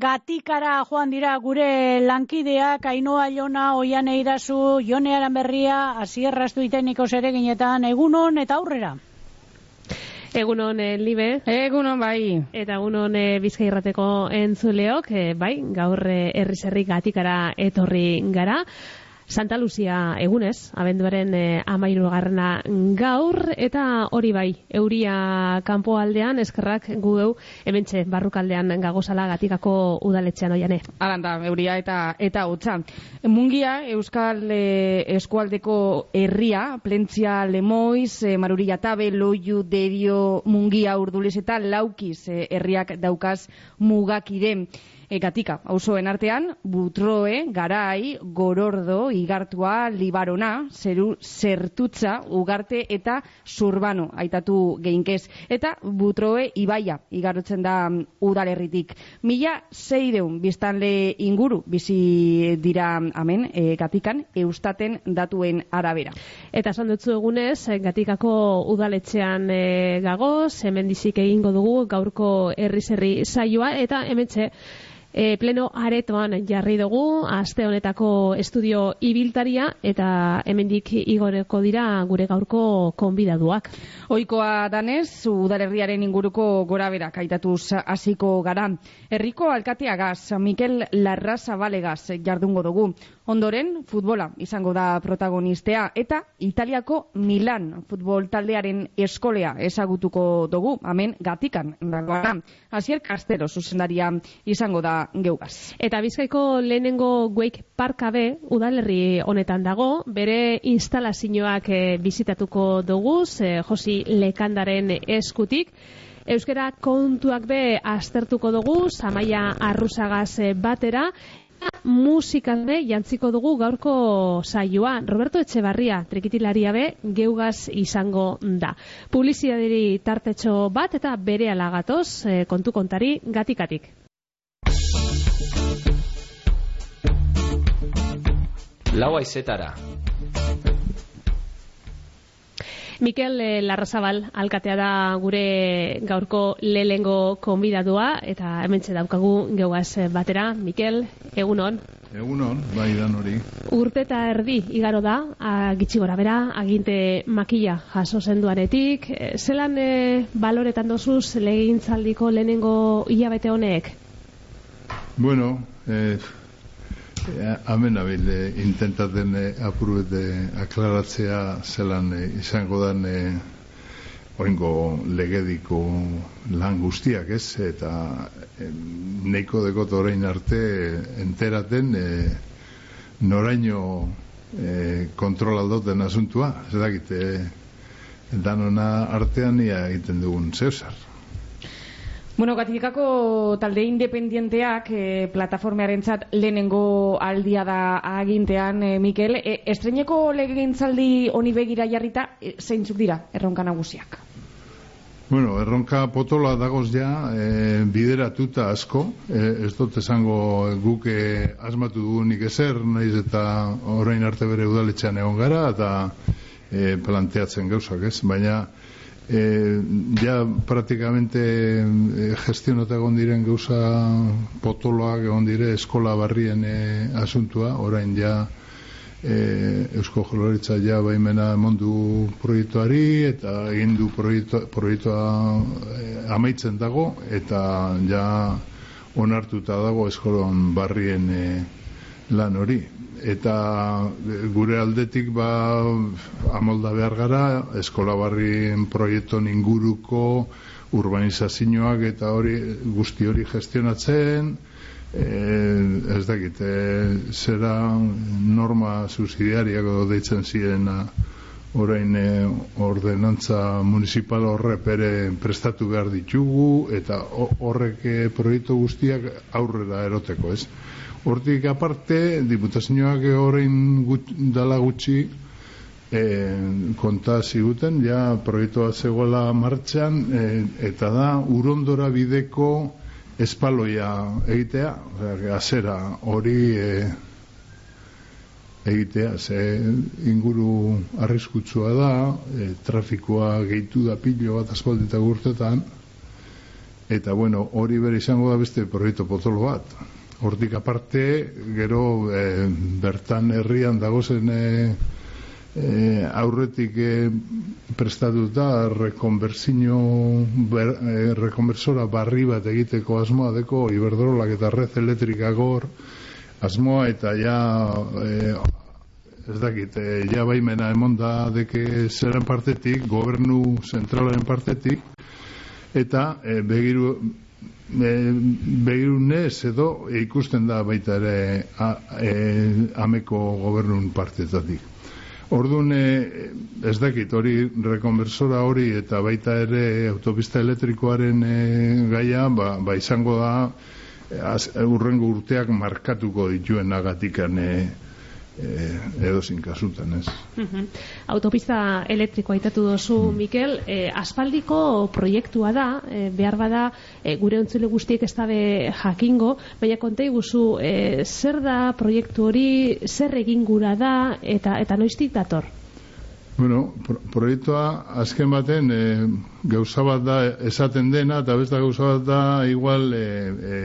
gatikara joan dira gure lankideak, Ainoa Jona, Oian Eirazu, Jone Aranberria, Asierraztu iteniko zereginetan, egunon eta aurrera. Egunon e, libe. Egunon bai. Eta egunon e, bizkairrateko entzuleok, e, bai, gaur herri gatikara etorri gara. Santa Lucia egunez, abenduaren e, amairu garrana gaur, eta hori bai, euria kanpo aldean, eskerrak gu eu, ementxe, barrukaldean gagozala gatikako udaletxean oiane. Aranda, euria eta eta utza. Mungia, Euskal e, Eskualdeko herria, plentzia lemoiz, e, maruria tabe, loiu, derio, mungia urduliz eta laukiz herriak daukaz mugakide ekatika, auzoen artean, butroe, garai, gorordo, igartua, libarona, zeru, zertutza, ugarte eta zurbano, aitatu geinkez. Eta butroe, ibaia, igarotzen da mm, udalerritik. Mila zeideun biztanle inguru, bizi dira amen, e, gatikan, eustaten datuen arabera. Eta esan dutzu egunez, gatikako udaletxean e, gagoz, hemen dizik egingo dugu gaurko herri-zerri saioa, eta hemen txe, E, pleno aretoan jarri dugu, aste honetako estudio ibiltaria, eta hemendik igoreko dira gure gaurko konbidaduak. Oikoa danez, udalerriaren inguruko gora berak aitatuz hasiko gara. Herriko alkateagaz, Mikel Larra Zabalegaz jardungo dugu. Ondoren, futbola izango da protagonistea eta Italiako Milan futbol taldearen eskolea ezagutuko dugu, amen gatikan dagoena. Asier Castelo zuzendaria izango da geugaz. Eta bizkaiko lehenengo Wake Parkabe udalerri honetan dago, bere instalazioak e, bizitatuko dugu, e, Josi Lekandaren eskutik. Euskara kontuak be aztertuko dugu, Samaia Arrusagaz eh, batera, musikan be jantziko dugu gaurko saioa. Roberto Etxebarria, trikitilaria be, geugaz izango da. Publizidadiri tartetxo bat eta bere alagatoz, e, kontu kontari, gatikatik. Lau aizetara, Mikel eh, Larrazabal alkatea da gure gaurko lehengo konbidadua eta hementxe daukagu geuaz eh, batera. Mikel, egunon. Egunon, bai dan hori. Urte eta erdi igaro da, gitsi gora bera, aginte makila jaso zenduaretik. Eh, zelan e, baloretan dozuz legintzaldiko lehenengo hilabete honek? Bueno, eh, Hemen abil, eh, intentaten eh, apuruet eh, aklaratzea zelan eh, izango dan eh, oingo legediko lan guztiak ez, eta eh, neiko dekot orain arte eh, enteraten eh, noraino eh, kontrolaldoten asuntua, ez dakit, eh, danona artean ia egiten dugun zeusar. Bueno, gatikako talde independienteak e, plataformearen txat lehenengo aldia da agintean, e, Mikel. E, estreneko legegintzaldi honi begira jarrita, e, zeintzuk dira erronka nagusiak? Bueno, erronka potola dagoz ja, e, bideratuta asko, e, ez dut esango guke asmatu dugunik ezer, naiz eta orain arte bere udaletxean egon gara, eta e, planteatzen gauzak, ez? Baina, e, ja praktikamente e, gestionata egon diren gauza potoloak egon dire eskola barrien e, asuntua, orain ja e, Eusko Joloritza ja baimena mondu proiektuari eta egin du proiektua e, amaitzen dago eta ja onartuta dago eskolon barrien e, lan hori. Eta gure aldetik ba amolda behar gara eskola barrien proiektu inguruko urbanizazioak eta hori guzti hori gestionatzen e, ez dakit e, zera norma subsidiariak deitzen ziren orain e, ordenantza municipal horre pere prestatu behar ditugu eta horrek e, proiektu guztiak aurrera eroteko ez Hortik aparte, diputazioak horrein gut, dala gutxi e, konta ziguten, ja proiektua zegoela martxan, e, eta da urondora bideko espaloia egitea, azera hori e, egitea, ze inguru arriskutsua da, e, trafikoa gehitu da pilo bat aspaldita gurtetan, eta bueno, hori bere izango da beste proiektu potolo bat. Hortik aparte, gero e, bertan herrian dagozen e, aurretik e, prestatuta rekonversino ber, e, rekonversora barri bat egiteko asmoa deko iberdrolak eta red elektrika gor asmoa eta ja e, ez dakit, e, ja baimena emonda deke zeren partetik, gobernu zentralaren partetik eta e, begiru e, edo ikusten da baita ere a, e, ameko gobernun partetatik. Orduan, e, ez dakit, hori rekonversora hori eta baita ere autopista elektrikoaren e, gaia, ba, ba izango da az, urrengo urteak markatuko dituen agatikan e, eh, edo kasutan, ez. Autopista elektrikoa aitatu dozu, mm. Mikel, eh, aspaldiko proiektua da, eh, behar bada eh, gure ontzule guztiek ez dabe jakingo, baina kontei guzu, eh, zer da proiektu hori, zer egin gura da, eta eta noiztik dator? Bueno, pro proiektua azken baten e, gauza bat da esaten dena, eta besta gauza bat da igual e, e,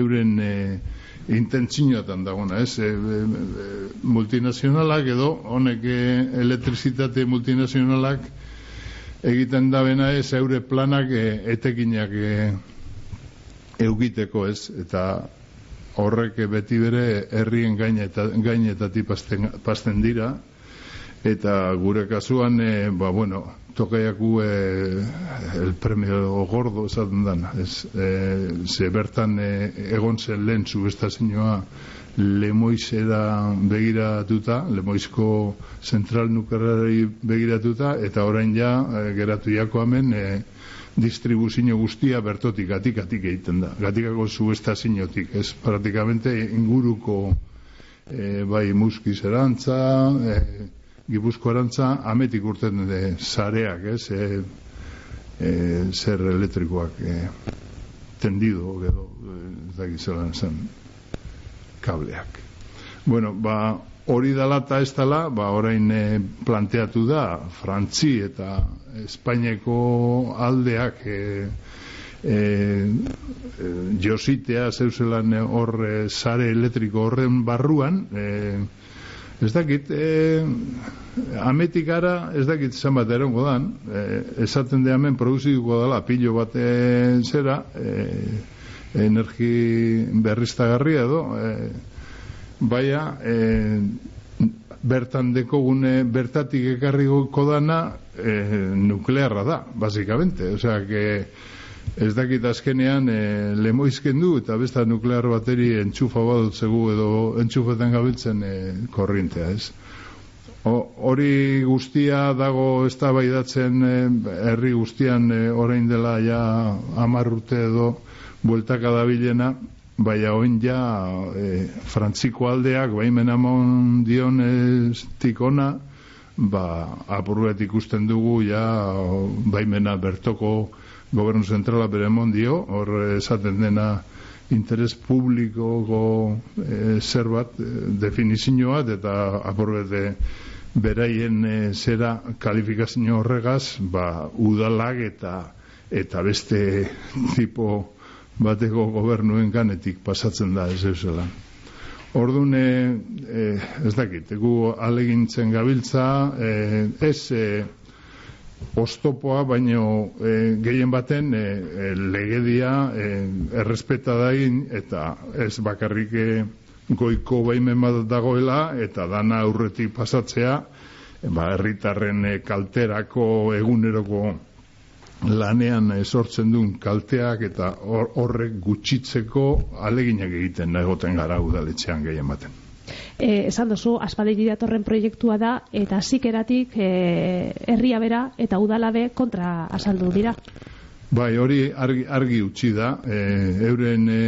euren e, intentzinoetan dagona, ez? E, e, e, multinazionalak edo honek e, elektrizitate multinazionalak egiten da bena ez? Eure planak e, etekinak e, eugiteko ez? Eta horrek beti bere herrien gainetatik pasten dira eta gure kasuan e, ba bueno tokaiaku e, el premio gordo esaten dan ez, e, ze bertan e, egon zen lehen subestazioa lemoizera begiratuta lemoizko zentral nuklearari begiratuta eta orain ja e, geratu jako hemen e, distribuzio guztia bertotik gatik egiten da gatikako subestaziotik. Ez praktikamente inguruko e, bai muskiz erantza e, Gipuzko arantza ametik urten de zareak, ez, e, e, zer elektrikoak e, tendido, edo, ez da gizelan zen, kableak. Bueno, ba, hori dala eta ez dala, ba, orain e, planteatu da, Frantzi eta Espainiako aldeak e, e, jositea zeuzelan hor e, zare elektriko horren barruan, e, Ez dakit, e, ametik gara, ez dakit zan bat erongo dan, e, esaten de hemen produzituko dela pilo bat e, zera, e, energi berriztagarria edo, e, baina, e, bertan deko gune, bertatik ekarri dana, e, nuklearra da, basikamente, osea, que, ez dakit azkenean e, lemoizken du eta besta nuklear bateri entxufa badut zegu edo entxufetan gabiltzen e, korrintea, ez? hori guztia dago ez da baidatzen e, herri guztian e, orain dela ja amarrute edo bueltaka da bilena, baina oin ja e, frantziko aldeak baimen amon dion tikona, ba, apurret ikusten dugu ja baimena bertoko gobernu zentrala bere dio, hor esaten dena interes publikoko e, zer bat, e, definizio eta aporbete beraien e, zera kalifikazio horregaz, ba, udalak eta eta beste tipo bateko gobernuen ganetik pasatzen da ez eusela. Orduan, e, ez dakit, egu alegintzen gabiltza, e, ez... E, ostopoa, baino e, gehien baten e, legedia e, errespeta dain eta ez bakarrik e, goiko behimen bat dagoela eta dana aurretik pasatzea ba, herritarren kalterako eguneroko lanean e, sortzen duen kalteak eta horrek gutxitzeko aleginak egiten egoten gara udaletxean gehien baten e, esan duzu, aspalegi datorren proiektua da, eta zikeratik e, herria bera eta udalabe kontra azaldu dira. Bai, hori argi, argi utzi da, e, euren e,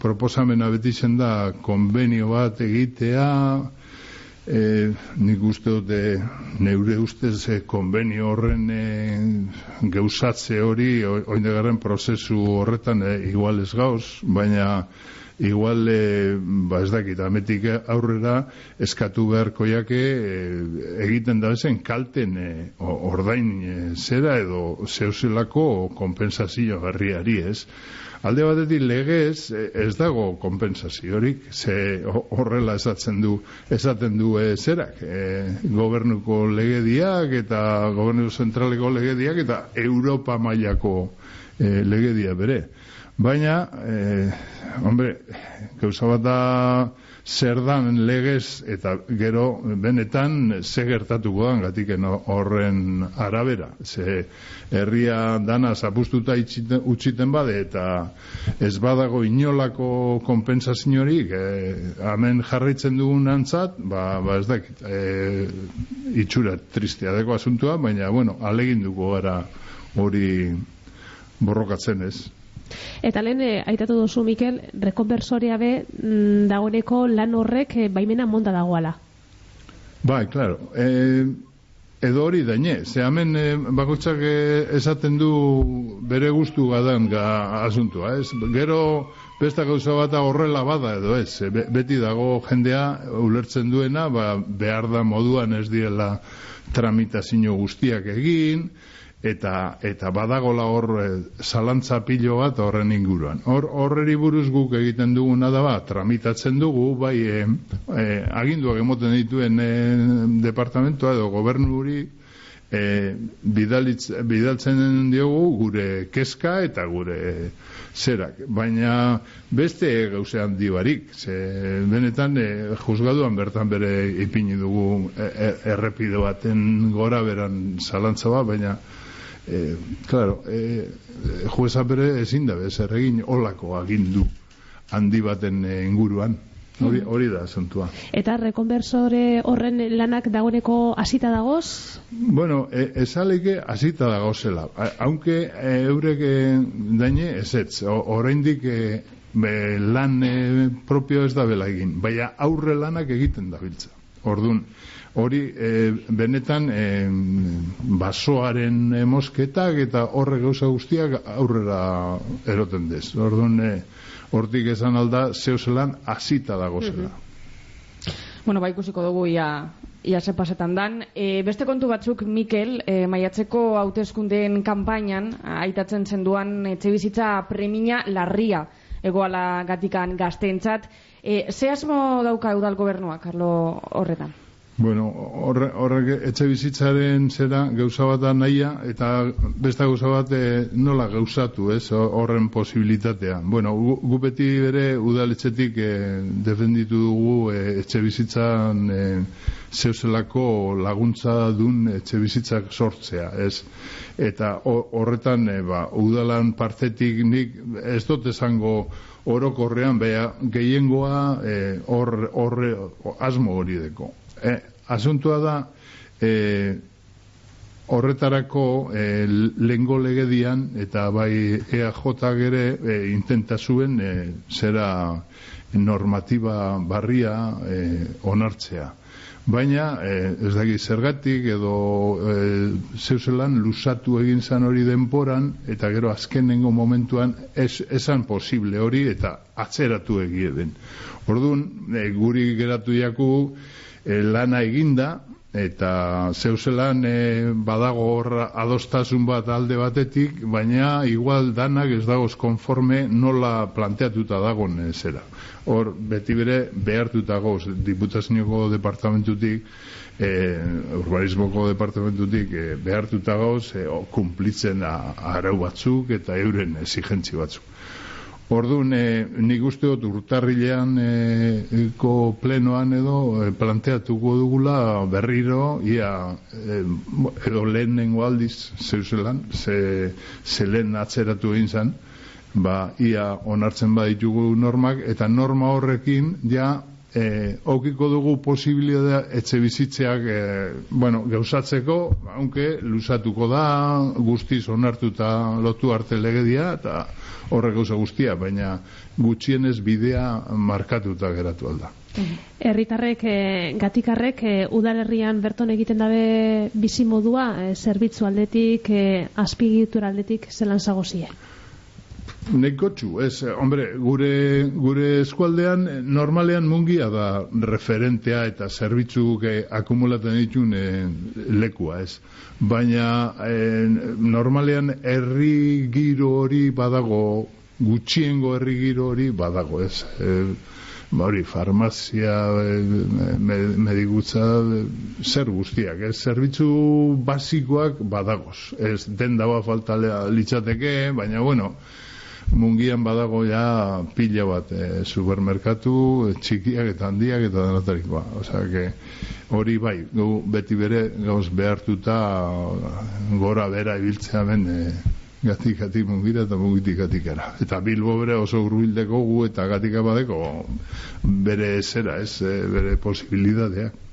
proposamena beti da konbenio bat egitea, e, nik uste dute neure ustez e, konbenio horren e, geusatze hori oindegarren prozesu horretan e, igual ez gauz, baina igual e, ba ez dakit ametik aurrera eskatu beharko jake e, egiten da bezen kalten e, ordain e, zera edo zeuselako kompensazio berriari ez? Alde batetik legez ez dago kompensaziorik ze horrela esatzen du esaten du e, zerak e, gobernuko legediak eta gobernu zentraleko legediak eta Europa mailako e, legedia bere Baina, eh, hombre, gauza bat da zer dan legez eta gero benetan ze gertatuko dan gatiken horren arabera. Ze herria dana zapustuta utxiten bade eta ez badago inolako kompensaziorik eh, hemen jarritzen dugun antzat, ba, ba ez dakit, eh, itxura tristia deko asuntua, baina, bueno, alegin dugu gara hori borrokatzen ez. Eta lehen, eh, aitatu duzu, Mikel, rekonversoria be, mm, dagoeneko lan horrek eh, baimena monda dagoala. Bai, claro. Eh, edo hori daine, ze hemen eh, bakotxak esaten du bere gustu gadan ga asuntua, ez? Gero besta gauza bat horrela bada edo ez, e, beti dago jendea ulertzen duena, ba, behar da moduan ez diela tramitazio guztiak egin, eta eta badagola hor e, zalantza pilo bat horren inguruan. Hor horreri buruz guk egiten duguna da bat, tramitatzen dugu, bai e, e, aginduak emoten dituen e, departamentoa edo gobernuri e, bidalitz, bidaltzen diogu gure keska eta gure zerak. Baina beste gauze handi barik, ze benetan e, juzgaduan bertan bere ipini dugu e, e, errepide baten gora beran zalantza bat, baina e, claro, e, jueza bere ezin da zer egin olako agindu handi baten inguruan. Hori, hori da, zontua. Eta rekonversore horren lanak dagoeneko hasita dagoz? Bueno, e, esaleke hasita dagozela. Aunque eurek daine ez ez. Oraindik e, lan e, propio ez da bela egin. Baina aurre lanak egiten da Orduan, hori e, benetan e, basoaren mosketak eta horre gauza guztiak aurrera eroten dez. Orduan, e, hortik esan alda, zeuzelan azita dago zela. Bueno, ba, ikusiko dugu ia, ia ze pasetan dan. E, beste kontu batzuk, Mikel, e, maiatzeko hauteskundeen kanpainan, aitatzen zenduan etxe bizitza premina larria egoala gatikan gazteentzat. E, ze asmo dauka udal gobernua, Carlo, horretan? Bueno, horrek horre, etxe bizitzaren zera gauza bat da nahia eta beste gauza bat e, nola gauzatu, ez, horren posibilitatea. Bueno, gu, beti bere udaletxetik e, defenditu dugu e, etxe bizitzan e, zeuzelako laguntza dun etxe bizitzak sortzea, ez. Eta horretan, e, ba, udalan partetik nik ez dut esango orokorrean, beha, gehiengoa horre asmo hori deko e, asuntua da e, horretarako e, lengo legedian eta bai EAJ gere e, intenta zuen e, zera normatiba barria e, onartzea. Baina, e, ez dagi zergatik edo e, zeuselan lusatu egin zan hori denporan eta gero azkenengo momentuan ez, esan posible hori eta atzeratu egie den. Orduan, e, guri geratu jaku lana eginda eta zeuselan e, badago hor adostasun bat alde batetik, baina igual danak ez dagoz konforme nola planteatuta dagoen e, zera. Hor, beti bere behartuta goz, diputazioko departamentutik, e, urbanismoko departamentutik e, behartuta goz, e, kumplitzen arau batzuk eta euren exigentzi batzuk. Orduan, e, nik uste dut urtarrilean e, ko plenoan edo e, planteatuko dugula berriro, ia, e, edo lehen nengo aldiz zeuselan, ze, ze lehen atzeratu egin zen, ba, ia onartzen baditugu normak, eta norma horrekin, ja, e, aukiko dugu posibilidadea etxe bizitzeak e, bueno, gauzatzeko, aunque lusatuko da, guztiz onartuta lotu arte legedia, eta horrek gauza guztia, baina gutxienez bidea markatuta geratu alda. Herritarrek, e, gatikarrek, e, udalerrian berton egiten dabe bizi modua, e, zerbitzu aldetik, e, azpigitura aldetik, zelan zagozie? Nekotxu, ez, eh, hombre, gure, gure eskualdean eh, normalean mungia da referentea eta zerbitzu eh, akumulaten ditun eh, lekua, ez. Baina eh, normalean herri giro hori badago, gutxiengo herri giro hori badago, ez. Eh, ba hori, farmazia, eh, me- medikutza, eh, zer guztiak, ez, zerbitzu basikoak badagoz. Ez, den dagoa falta litzateke, baina, bueno, mungian badago ja pila bat e, supermerkatu, eh, txikiak eta handiak eta denatarik ba. Osea, que hori bai, gu beti bere gauz behartuta gora bera ibiltzea ben e, gatik gatik mungira eta mungitik gatikara. Eta Bilbo bere oso urbildeko gu eta gatika badeko bere zera, ez, bere posibilidadeak.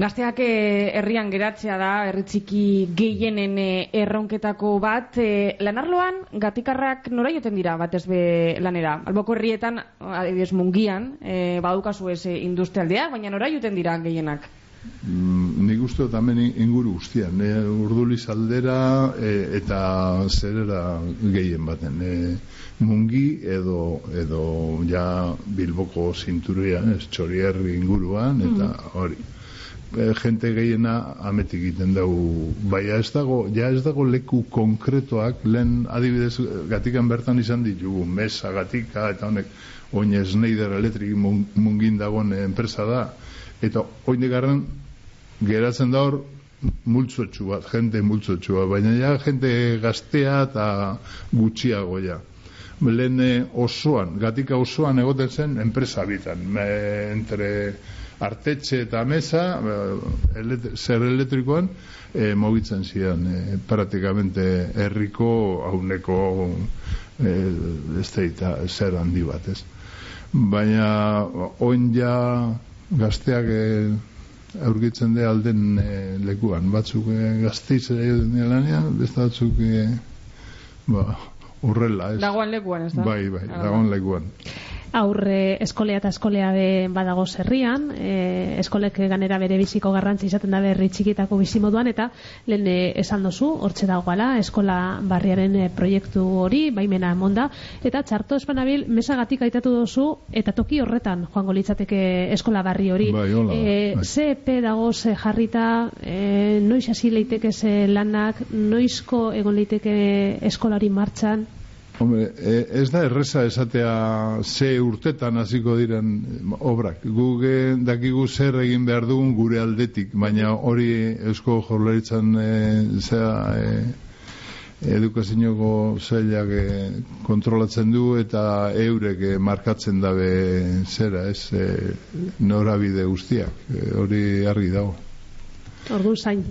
Gazteak eh, herrian geratzea da, herri txiki gehienen eh, erronketako bat. Eh, lanarloan, gatikarrak nora joten dira, batez be lanera? Alboko herrietan, adibidez mungian, eh, badukazu ez industrialdea, baina nora joten dira gehienak? Mm, nik uste dut hemen inguru guztian, e, urduliz aldera e, eta zerera gehien baten. E, mungi edo, edo ja bilboko zinturuan, ez txorierri inguruan, eta hori. E, jente gehiena ametik egiten dugu. Baina ez dago, ja ez dago leku konkretoak, lehen adibidez gatikan bertan izan ditugu, mesa gatika, eta honek, oin Schneider Electric mun- mungin dagoen enpresa da, eta oin garran geratzen da hor multzotxu bat, jente multzotxu bat, baina ja jente gaztea eta gutxiago ja. Lehen eh, osoan, gatika osoan egoten zen enpresa bitan, entre artetxe eta mesa, eh, elet, zer elektrikoan, eh, mogitzen zidan, eh, praktikamente herriko hauneko eh, ez da zer handi bat, ez. Baina oin ja gazteak eh, aurkitzen de alden eh, lekuan. Batzuk eh, gazteiz ere lanean, beste batzuk eh, ba, urrela, ez? Dagoan lekuan, ez da? Bai, bai, Ah, dagoen lekuan. Aurre eskolea eta eskolea be badago zerrian, e, eskolek ganera bere biziko garrantzi izaten da berri txikitako bizimoduan, eta lehen e, esan dozu, hortxe dagoala, eskola barriaren e, proiektu hori, baimena emonda, eta txarto espanabil, mesagatik aitatu dozu, eta toki horretan joango litzateke eskola barri hori. Bai, hola E, bai. ze epe jarrita, e, noiz hasi leiteke ze lanak, noizko egon leiteke eskolari martxan, Hombre, e, ez da erreza esatea ze urtetan hasiko diren obrak. Guk eh, dakigu zer egin behar dugun gure aldetik, baina hori eusko jorlaritzan e, zea e, edukazinoko zailak e, kontrolatzen du eta eurek markatzen dabe zera, ez, e, norabide guztiak. E, hori argi dago. Ordu zain.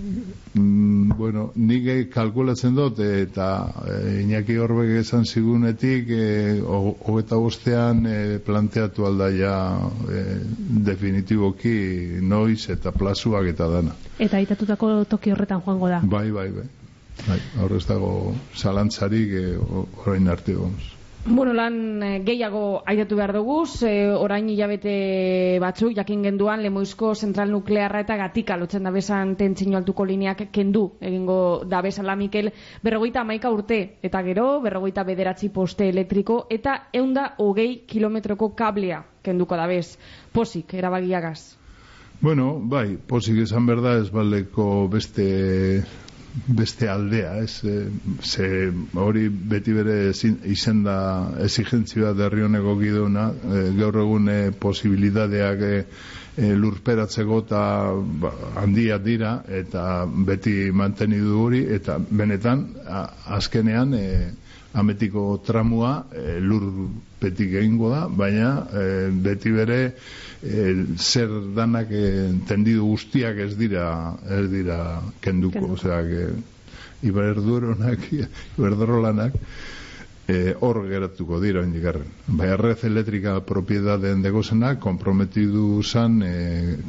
Mm, bueno, nik eh, kalkulatzen dut eh, eta e, Iñaki Horbek esan zigunetik e, hogeta bostean e, planteatu alda ja e, definitiboki noiz eta plazuak eta dana. Eta aitatutako toki horretan joango da. Bai, bai, bai. Bai, horrez dago zalantzarik e, orain arte gomz. Bueno, lan eh, gehiago aidatu behar dugu, ze orain hilabete batzuk, jakin genduan, lemoizko zentral nuklearra eta gatika lotzen da besan tentzino altuko lineak kendu, egingo da bezala Mikel, berrogeita amaika urte, eta gero, berrogeita bederatzi poste elektriko, eta eunda hogei kilometroko kablea kenduko da bez. Posik, erabagiagaz. Bueno, bai, posik esan berda ez baldeko beste beste aldea, ez? E, ze hori beti bere izen da exigentzia derri honeko gidona, e, gaur egun e, posibilidadeak e, e, lurperatzeko eta ba, handiak dira eta beti mantenidu hori eta benetan a, azkenean e, ametiko tramua e, lur betik egingo da, baina e, beti bere e, zer danak e, tendidu guztiak ez dira ez dira kenduko, Kenduko. osea que iberduronak iberdrolanak e, hor geratuko dira indigarren. Bai, red elektrika propiedadeen degozenak komprometidu zan e,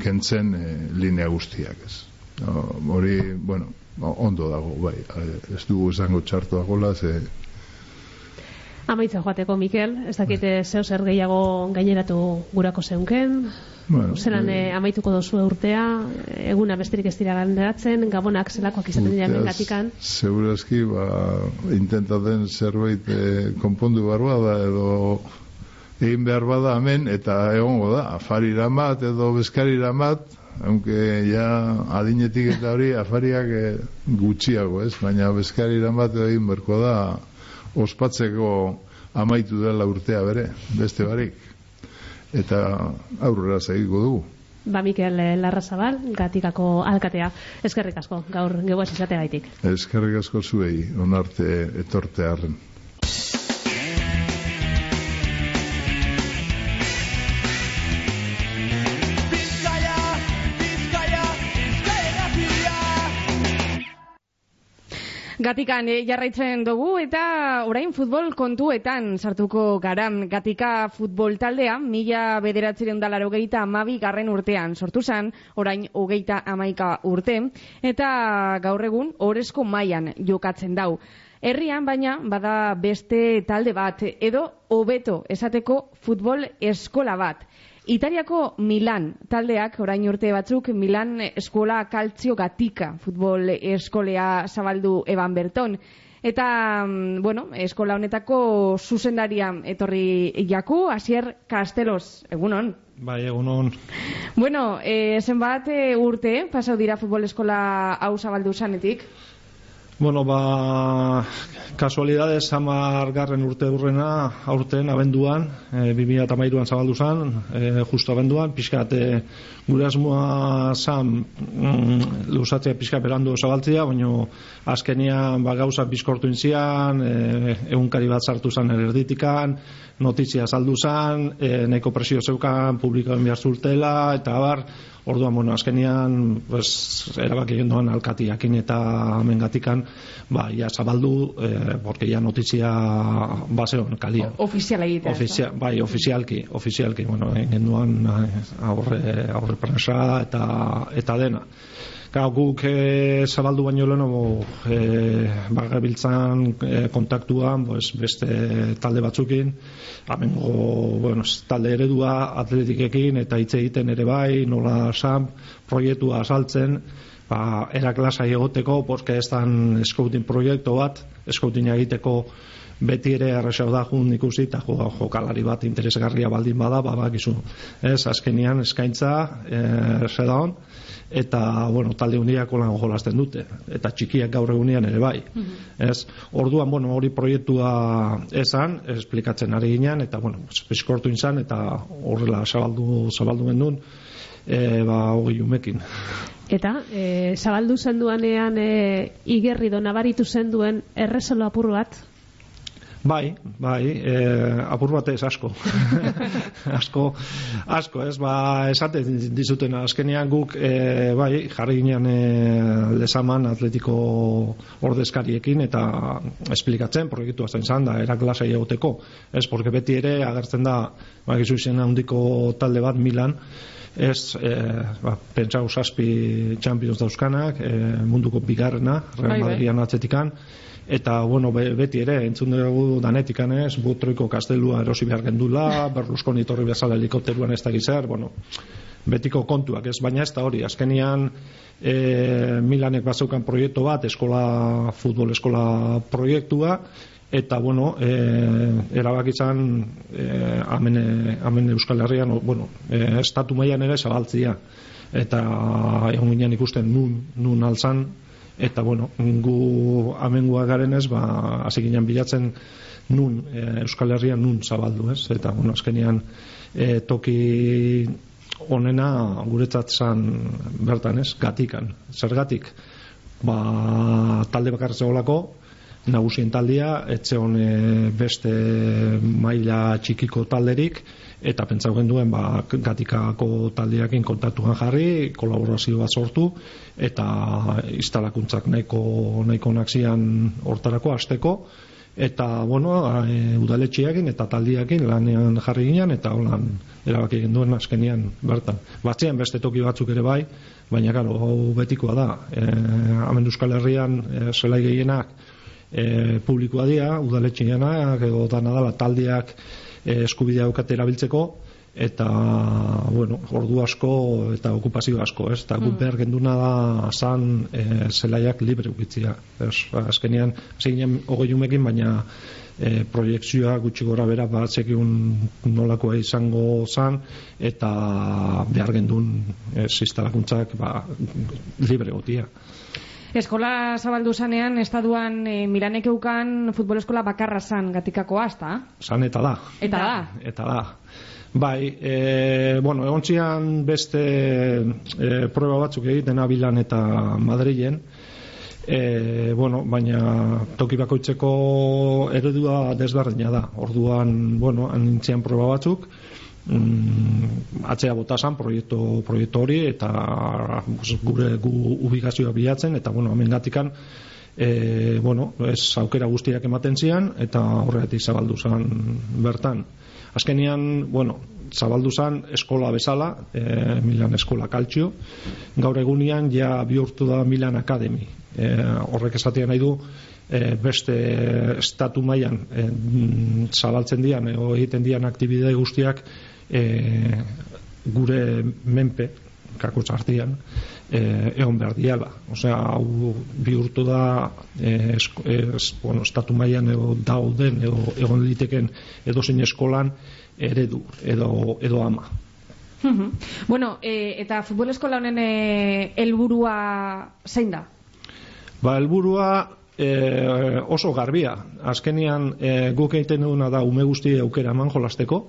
kentzen e, linea guztiak ez. Hori, bueno, ondo dago, bai, ez dugu esango txartu dagoela, ze Amaitza joateko, Mikel, ez dakite zeo zer gehiago gaineratu gurako zeunken, Bueno, zelan eh, amaituko dozu urtea, eguna besterik ez dira galderatzen, gabonak zelakoak izaten dira hemen gatikan. Segurazki, ba, intentaten zerbait eh, konpondu barba da, edo egin behar bada hemen, eta egongo da, afarira bat edo bezkarira bat, aunque ja adinetik eta hori afariak eh, gutxiago, ez? Baina bezkarira bat edo egin berko da, ospatzeko amaitu dela urtea bere, beste barik. Eta aurrera segiko dugu. Ba, Mikel eh, Larrazabal, gatikako alkatea. Eskerrik asko, gaur geuaz izateagaitik. Eskerrik asko zuei, onarte etorte Gatikan eh, jarraitzen dugu eta orain futbol kontuetan sartuko garam gatika futbol taldea mila bederatzireun da larogeita amabi garren urtean sortu zan, orain hogeita amaika urte, eta gaur egun orezko mailan jokatzen dau. Herrian baina bada beste talde bat edo hobeto esateko futbol eskola bat. Italiako Milan taldeak orain urte batzuk Milan eskola kaltzio gatika futbol eskolea zabaldu eban berton. Eta, mm, bueno, eskola honetako zuzendaria etorri jaku, Asier Castelos, egunon. Bai, egunon. Bueno, e, zenbat e, urte pasau dira futbol eskola hau zabaldu zanetik? Bueno, ba, kasualidades hamar garren urte urrena, aurten, abenduan, e, 2008an zabaldu zan, e, justo abenduan, pixkat, e, gure asmoa zan, mm, luzatzea pixkat berandu zabaltzea, baina azkenian ba, gauza bizkortu inzian, e, egunkari bat sartu zan erditikan, notizia saldu zan, e, nahiko presio zeukan, publikoen behar zurtela, eta bar, Orduan, bueno, azkenian, pues, erabaki egin doan alkatiakin eta mengatikan, ba, ja zabaldu, eh, porque ja notizia baseon kalia. Ofiziala egitea. Ofizia, bai, ofizialki, ofizialki, bueno, egin duan eh, aurre, aurre prensa eta, eta dena. Gau, guk e, zabaldu baino leheno e, bagabiltzan e, kontaktuan pues, beste talde batzukin. Amengo bueno, talde eredua atletikekin eta hitz egiten ere bai nola sam proiektua asaltzen ba, eraklasa egoteko porque ez dan scouting proiektu bat scouting egiteko beti ere erresau da jun ikusi eta jo, jokalari bat interesgarria baldin bada ba, bakizu. Ez, azkenian eskaintza e, sedaon eta bueno, talde hundiak lan jolasten dute eta txikiak gaur egunean ere bai. Ez, orduan bueno, hori proiektua esan, esplikatzen ari ginen eta bueno, eskortu inzan eta horrela zabaldu, zabaldu gendun e, ba, hogei umekin. Eta, e, zabaldu zenduanean e, igerri do nabaritu zenduen errezolo apur bat, Bai, bai, e, apur batez asko. asko, asko, ez, ba, esate dizuten azkenean guk, e, bai, jarri ginean e, lezaman atletiko ordezkariekin eta esplikatzen, proiektu azten zan da, eraklasa egoteko. Ez, porque beti ere agertzen da, ba, gizu izena handiko talde bat Milan, ez, e, ba, pentsau zazpi Champions dauzkanak, e, munduko bigarrena, Bai, Real bai. Madridian atzetikan, eta bueno, be- beti ere entzun dugu danetikan ez, butroiko kastelua erosi behar gendula, Berlusconi torri bezala helikopteruan ez da gizar, bueno, betiko kontuak ez, baina ez da hori, azkenian e, Milanek bazeukan proiektu bat, eskola, futbol eskola proiektua, eta bueno, e, erabakitzan e, amen, amen Euskal Herrian, bueno, e, estatu mailan ere zabaltzia, eta egon ginen ikusten nun, nun alzan, eta bueno, gu amengua garen ba, hasi ginen bilatzen nun, e, Euskal Herrian nun zabaldu, ez? Eta, bueno, azkenean e, toki onena guretzat zan bertan, ez? Gatikan. Zergatik? Ba, talde bakar zegoelako, nagusien taldea, etxe hone beste maila txikiko talderik, eta pentsau genduen ba, gatikako taldeakin kontaktuan jarri, kolaborazio bat sortu, eta instalakuntzak nahiko, nahiko naksian hortarako hasteko, eta bueno, e, udaletxeakin eta taldiakin lanean jarri ginen eta holan erabaki egin duen azkenian bertan. Batzean beste toki batzuk ere bai, baina gero hau betikoa da. E, hemen Euskal Herrian e, zelai gehienak e, publikoa dira, udaletxeanak edo dana dala taldeak e, eskubidea daukate erabiltzeko eta bueno, ordu asko eta okupazio asko, ez? Eta guk behar genduna da zan e, zelaiak libre ukitzia. Ez, azkenean, zeinen hogei umekin, baina e, proiektzioa gutxi gora bera batzekiun nolakoa izango zan eta behar gendun instalakuntzak ba, libre gotia. Eskola zabaldu zanean, estaduan e, Milanek eukan futbol eskola bakarra zan gatikakoa, ezta? Zan eta da. Eta da. Eta da. Bai, e, bueno, egon zian beste e, prueba batzuk egiten abilan eta Madrilen, e, bueno, baina toki bakoitzeko eredua desberdina da. Orduan, bueno, anintzian proba batzuk, mm, atzea botasan proiektu, proiektu hori eta pues, gure gu ubikazioa bilatzen eta bueno, hemen gatikan e, bueno, ez aukera guztiak ematen zian eta horregatik zabaldu zen bertan. Azkenian, bueno, zabaldu zen eskola bezala, e, Milan Eskola Kaltxio, gaur egunian ja bihurtu da Milan Academy. E, horrek esatea nahi du e, beste estatu mailan e, zabaltzen dian edo egiten dian aktibidade guztiak e, gure menpe kako txartian e, egon behar diala osea hau bihurtu da e, esko, es, bueno, estatu mailan edo dauden edo egon liteken edo zein eskolan eredu edo, edo ama. Bueno, e, eta futbol eskola honen e, helburua zein da? Ba, helburua e, oso garbia. Azkenian e, guk egiten duguna da ume guzti aukera eman jolasteko.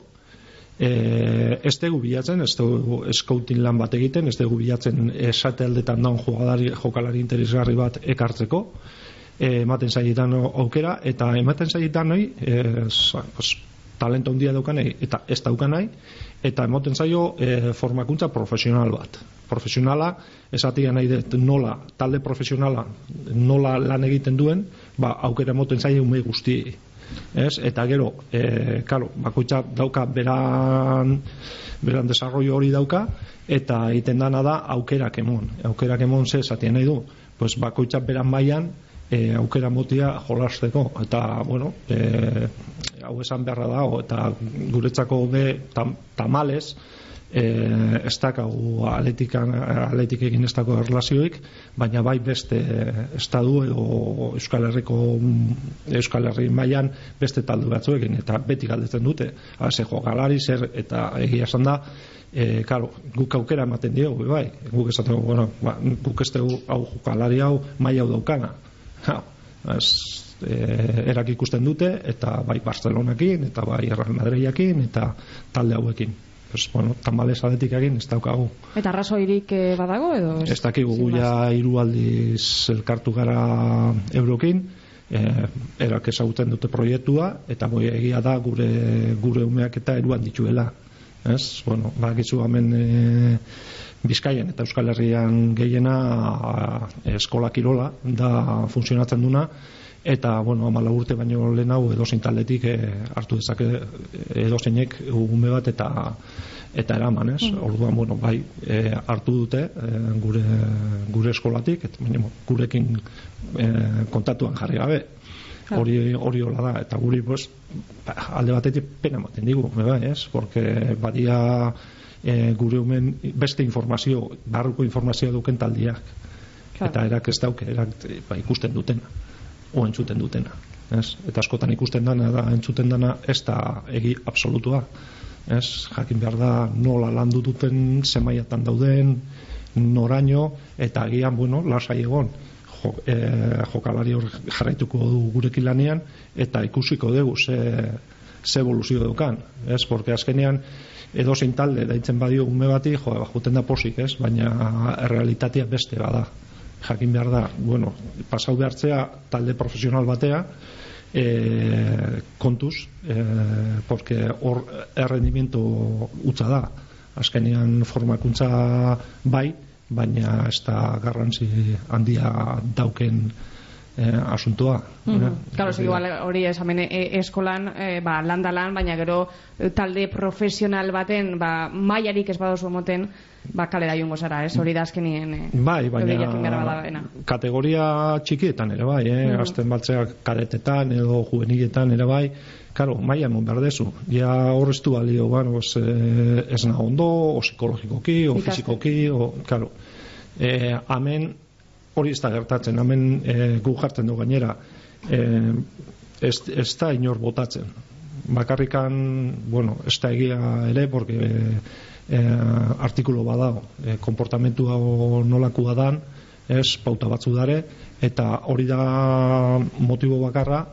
E, ez dugu bilatzen, ez dugu eskautin lan bat egiten, ez dugu bilatzen esate aldetan daun jokalari, jokalari interesgarri bat ekartzeko. E, ematen zaietan aukera, eta ematen zaietan nahi, e, pues, talento handia daukanei eta ez daukanai eta emoten zaio e, formakuntza profesional bat profesionala esatia nahi dut nola talde profesionala nola lan egiten duen ba aukera emoten zaio ume guzti ez? eta gero e, karo, bakoitza dauka beran beran desarrollo hori dauka eta egiten dana da aukerak emon. Aukerak emon ze esatia nahi du? Pues bakoitza beran mailan e, aukera motia jolasteko. Eta bueno e, hau esan beharra dago eta guretzako be tam, tamales e, ez dakau atletikan atletik egin ez dago erlazioik baina bai beste estadu edo Euskal Herriko Euskal Herri mailan beste taldu batzuekin eta beti galdetzen dute hase jokalari zer eta egia esan da E, karo, guk aukera ematen diogu, bai, guk esaten, bueno, ba, guk ez dugu hau jokalari hau, mai hau daukana, Ha, ez, e, erak ikusten dute eta bai Barcelonakin eta bai Real Madridakin eta talde hauekin pues, bueno, tamales aletik egin ez daukagu Eta arrazoirik eh, badago edo? ez dakigu gu ja hiru aldiz elkartu gara eurokin e, erak ezagutzen dute proiektua eta boi egia da gure gure umeak eta eruan dituela ez? bueno, bakizu hemen e, Bizkaian eta Euskal Herrian gehiena a, eskola kirola da funtzionatzen duna eta bueno, amala urte baino lehen hau edozein taldetik e, hartu dezake edozeinek ume bat eta eta eraman, ez? Orduan, bueno, bai, e, hartu dute e, gure, gure eskolatik, eta baina, gurekin e, kontatuan jarri gabe. Hori hori hola da eta guri pues alde batetik pena ematen digu, bai, ez? Porque badia e, gure umen beste informazio, barruko informazioa duken taldiak. Eta erak ez dauke, erak ba, ikusten dutena, o entzuten dutena. Ez? Eta askotan ikusten dana da entzuten dana ez da egi absolutua. Ez? Jakin behar da nola landu duten zemaiatan dauden noraino eta agian, bueno, lasai egon jo, e, jokalari hor jarraituko du gurekin lanean eta ikusiko dugu ze, ze evoluzio dukan. Ez? Porque azkenean edo zein talde daitzen badio ume bati, jo, juten da posik, ez? Baina realitatea beste bada. Jakin behar da, bueno, pasau behartzea talde profesional batea, e, kontuz, e, porque hor errendimiento utza da. Azkenean formakuntza bai, baina ez da garrantzi handia dauken eh, asuntoa. Mhm. eh. Claro, igual hori esamen e, eskolan, e, ba, landalan, baina gero e, talde profesional baten, ba, mailarik ez badozu emoten, ba, kalera jungo zara, ez? Hori da azkenien, e, Bai, baina kategoria txikietan ere bai, eh? Mhm. azten baltzeak kadetetan edo juveniletan ere bai, Karo, maia non behar dezu. Ja horreztu balio, bueno, eh, ez nago ondo, o psikologikoki, o fizikoki, o, karo. Eh, amen, hori ez da gertatzen, amen eh, gu jartzen du gainera, eh, ez, ez da inor botatzen. Bakarrikan, bueno, ez da egia ere, porque eh, artikulo badago, eh, komportamentu hau nolakua dan, ez pauta batzu dare, eta hori da motibo bakarra,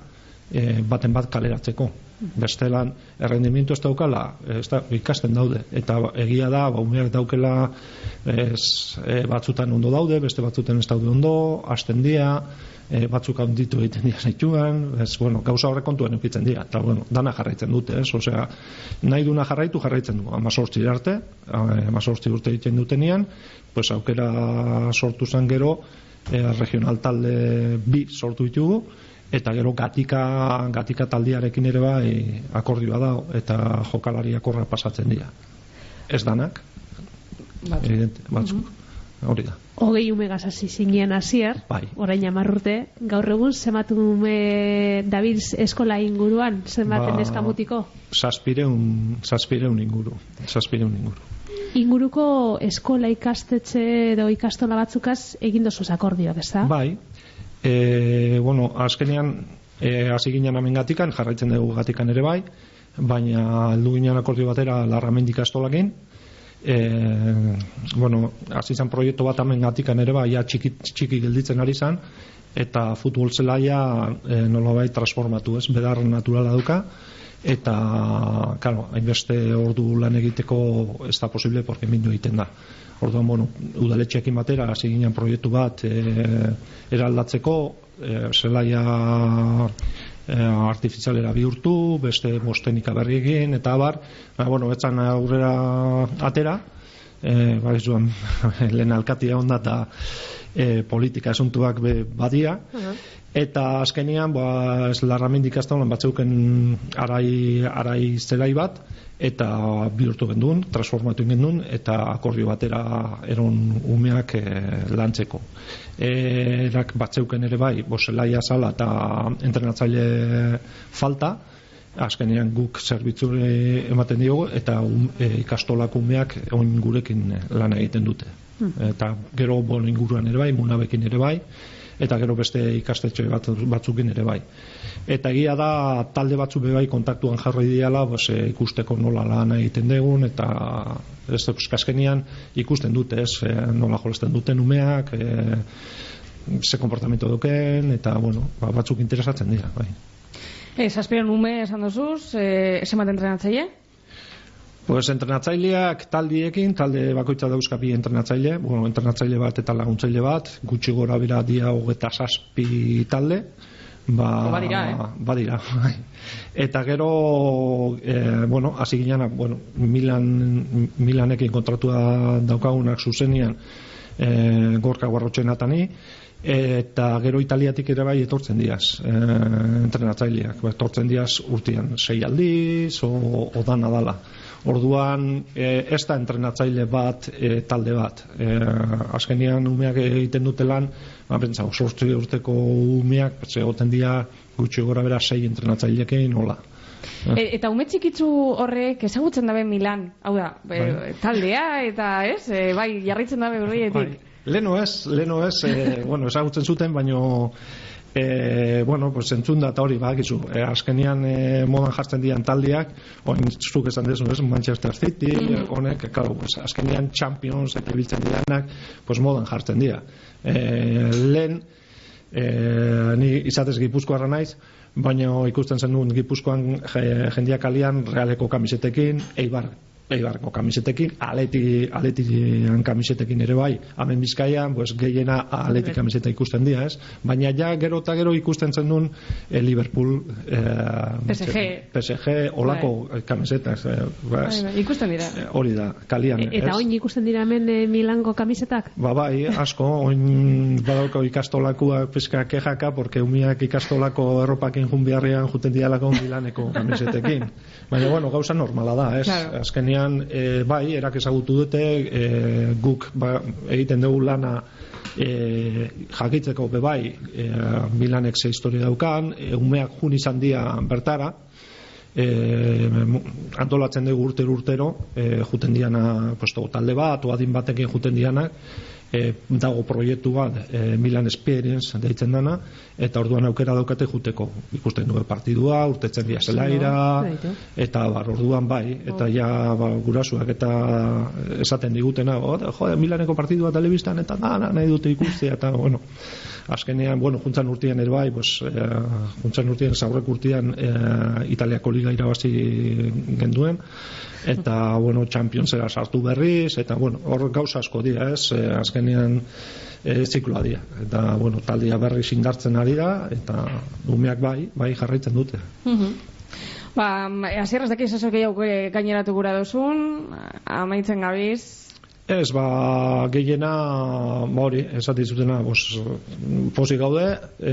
e, baten bat kaleratzeko. Bestelan, errendimiento ez daukala, ez da, ikasten daude. Eta egia da, ba, umeak daukela ez, e, batzutan ondo daude, beste batzutan ez daude ondo, hasten dira, e, batzuk handitu egiten dira zaituan, ez, bueno, gauza horrek kontuan eukitzen dira, eta, bueno, dana jarraitzen dute, ez, osea, nahi duna jarraitu, jarraitzen du, amazortzi arte, amazortzi urte egiten dutenean, pues aukera sortu zen gero, e, regional talde bi sortu ditugu, eta gero gatika, gatika taldiarekin ere bai akordioa da eta jokalari akorra pasatzen dira ez danak Batzuk. evidente, batzuk hori da Hogei ume gazasi zinean hasier, Bai. orain amarrurte, gaur egun zenbat ume dabilz eskola inguruan, zenbat Ba- neskamutiko? zazpireun, zazpireun inguru zazpireun inguru Inguruko eskola ikastetxe edo ikastola batzukaz egin dozuz akordioak, ez da? bai e, bueno, azkenean e, hasi ginen hemen gatikan, jarraitzen dugu gatikan ere bai baina heldu ginen akordio batera larramendik ikastolakin e, bueno, hasi zen proiektu bat hemen gatikan ere bai, ja txiki, txiki gelditzen ari zen eta futbol zelaia e, nolabait transformatu, ez, bedar naturala duka eta, claro, hainbeste ordu lan egiteko ez da posible porque mindu egiten da. Orduan, bueno, udaletxeekin batera hasi ginen proiektu bat e, eraldatzeko, e, zelaia e, artifizialera bihurtu, beste mostenika berri egin, eta abar, ba, bueno, etzan aurrera atera, e, ba, ez duan, lehen alkatia onda eta e, politika esuntuak be, badia, eta azkenean ba, ez larramendik astalan batzeuken arai, arai zelai bat eta bihurtu gendun, transformatu gendun eta akordio batera eron umeak e, lantzeko. Erak batzeuken ere bai boselaia sala eta entrenatzaile falta azkenean guk zerbitzu ematen diogu eta um, e, ikastolak umeak oin gurekin lan egiten dute eta gero bon inguruan ere bai, munabekin ere bai eta gero beste ikastetxe bat, batzukin ere bai. Eta egia da talde batzu be bai kontaktuan jarri diala, pues, e, ikusteko nola lan egiten degun eta ez azkenean ikusten dute, ez, nola jolazten duten umeak, e, ze komportamento duken eta bueno, ba, batzuk interesatzen dira, bai. E, zazpiren ume esan dozuz, e, zenbat entrenatzaile? Pues entrenatzaileak taldiekin, talde bakoitza dauzkapi entrenatzaile, bueno, entrenatzaile bat eta laguntzaile bat, gutxi gora bera dia hogeta saspi talde, ba, Oh, badira, eh? badira, bai. eta gero e, bueno, hasi ginenak bueno, Milan, Milanekin kontratua daukagunak zuzenian e, gorka guarrotxenatani eta gero italiatik ere bai etortzen diaz e, entrenatzaileak. Ba, etortzen diaz urtean sei aldiz o, o dala. Orduan e, ez da entrenatzaile bat e, talde bat. E, azkenian umeak egiten dute lan ba, bentsa, sortzi urteko umeak ze goten dira gutxi gora bera sei entrenatzailekein hola. E, eta ume txikitzu horrek ezagutzen dabe Milan, hau da, e, taldea eta ez, e, bai, jarritzen dabe horietik. Bai. Leno ez, leno ez, e, bueno, ezagutzen zuten, baino e, bueno, pues entzun da eta hori bakizu, e, azkenian e, modan jartzen dian taldeak, oin zuk esan dezu, ez, Manchester City, honek, claro, pues, azkenian Champions eta biltzen dianak, pues modan jartzen dira. E, lehen, e, ni izatez gipuzkoarra naiz, baina ikusten zen gipuzkoan je- jendeak alian realeko kamisetekin, eibar Eibarko kamisetekin, aleti, aletian kamisetekin ere bai, hemen bizkaian, pues, gehiena aletik kamiseta ikusten dira, ez? Baina ja, gero eta gero ikusten zen duen eh, Liverpool, eh, PSG. PSG, olako bai. kamisetak, eh, Bai, bai, ikusten dira. eh, hori da, kalian, E- Eta ez? oin ikusten dira hemen eh, Milango kamisetak? Ba bai, asko, oin badauko ikastolakua pizka kejaka, porque umiak ikastolako erropakin jun biharrian juten dialako Milaneko kamisetekin. Baina, bueno, gauza normala da, ez? Claro. Azkenean, e, bai, erak ezagutu dute, e, guk ba, egiten dugu lana e, jakitzeko be bai, e, Milanek ze historia daukan, e, umeak jun izan dia bertara, e, antolatzen dugu urtero urtero e, juten diana pues, to, talde bat o adin batekin juten dianak e, dago proiektu bat e, Milan Experience deitzen dana eta orduan aukera daukate juteko ikusten dugu partidua, urtetzen dia zelaira eta bar, orduan bai eta ja ba, gurasuak eta esaten digutena "Oh, jode, Milaneko partidua telebistan eta da, nahi dute ikustea eta bueno azkenean, bueno, juntzan urtean ere bai, pues, eh, juntzan urtean, zaurrek urtean eh, Italiako liga irabazi genduen, eta, bueno, Championsera sartu berriz, eta, bueno, hor gauza asko dira, ez, eh, azkenean eh, zikloa dira, eta, bueno, taldia berriz indartzen ari da, eta umeak bai, bai jarraitzen dute. Ba, hasieraz daki esasok gehiago eh, gaineratu gura dozun, amaitzen gabiz, Ez, ba, gehiena, ba hori, esati zutena, bos, pozik gaude, e,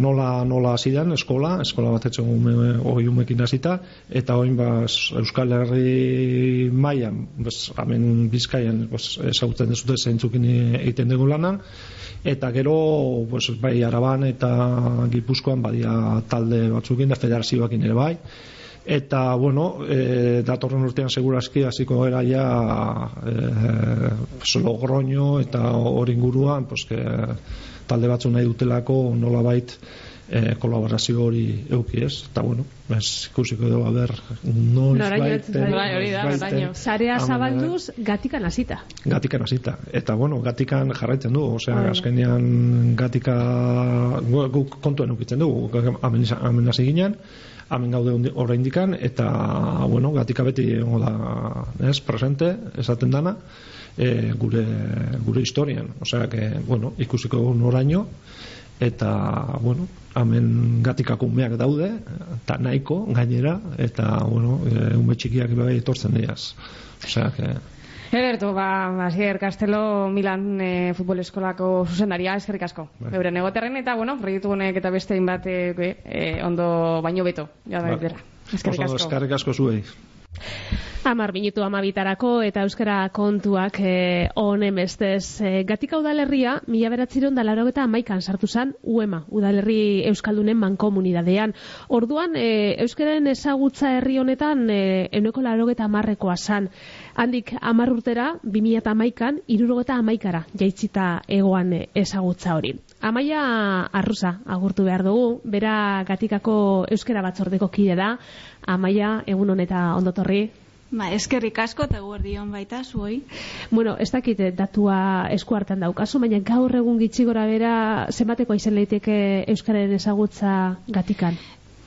nola, nola hasi eskola, eskola bat etxen ume, oi umekin hasita, eta oin, ba, Euskal Herri mailan, bos, hemen bizkaian, bos, ezagutzen dezute zeintzukin egiten dugu lana, eta gero, bos, bai, araban eta gipuzkoan, badia talde batzukin, da federazioakin ere bai, eta bueno, e, datorren urtean segurazki hasiko gara ja e, Logroño eta hori inguruan pues, que, talde batzu nahi dutelako nolabait e, kolaborazio hori euki ez eta bueno, ez ikusiko dugu ber noiz heltzen zaigu. Bai, hori da, noraino. Sarea zabalduz, gatikan hasita. Gatikan hasita. Eta, bueno, gatikan jarraitzen du. Osea, Bai. azkenean gatika gu- guk kontuen ukitzen dugu. Hasi ginen, hemen gaude oraindikan eta, bueno, gatika beti egongo da, ez, presente, esaten dana, e, gure, gure historian. Osea, que, bueno, ikusiko noraino, eta, bueno, hemen gatikako umeak daude, eta nahiko gainera, eta, bueno, e, ume txikiak bai etortzen diaz. Osea, que... Ederto, ba, Asier Castelo Milan e, futbol eskolako zuzendaria, eskerrik asko. Bai. Euren egoterren eta, bueno, proiektu honek eta beste bat e, e, ondo baino beto. Ja da, Ba. Eskerrik asko. eskerrik asko zuei. Amar minutu amabitarako eta euskara kontuak eh, honen bestez. Eh, gatika udalerria, mila beratziron da laro eta amaikan sartu zan UEMA, udalerri euskaldunen mankomunidadean. Orduan, eh, euskaren ezagutza herri honetan eh, euneko laro eta amarrekoa zan. Handik amar urtera, 2000 eta amaikan, irurogeta amaikara jaitzita egoan ezagutza hori. Amaia arruza agurtu behar dugu, bera gatikako euskara batzordeko kide da, Amaia, egun honeta ondotorri. Ba, eskerrik asko eta guardion baita, zuoi. Bueno, ez dakit datua esku hartan daukazu, baina gaur egun gitxi gora bera zenbateko izen leiteke Euskararen ezagutza gatikan.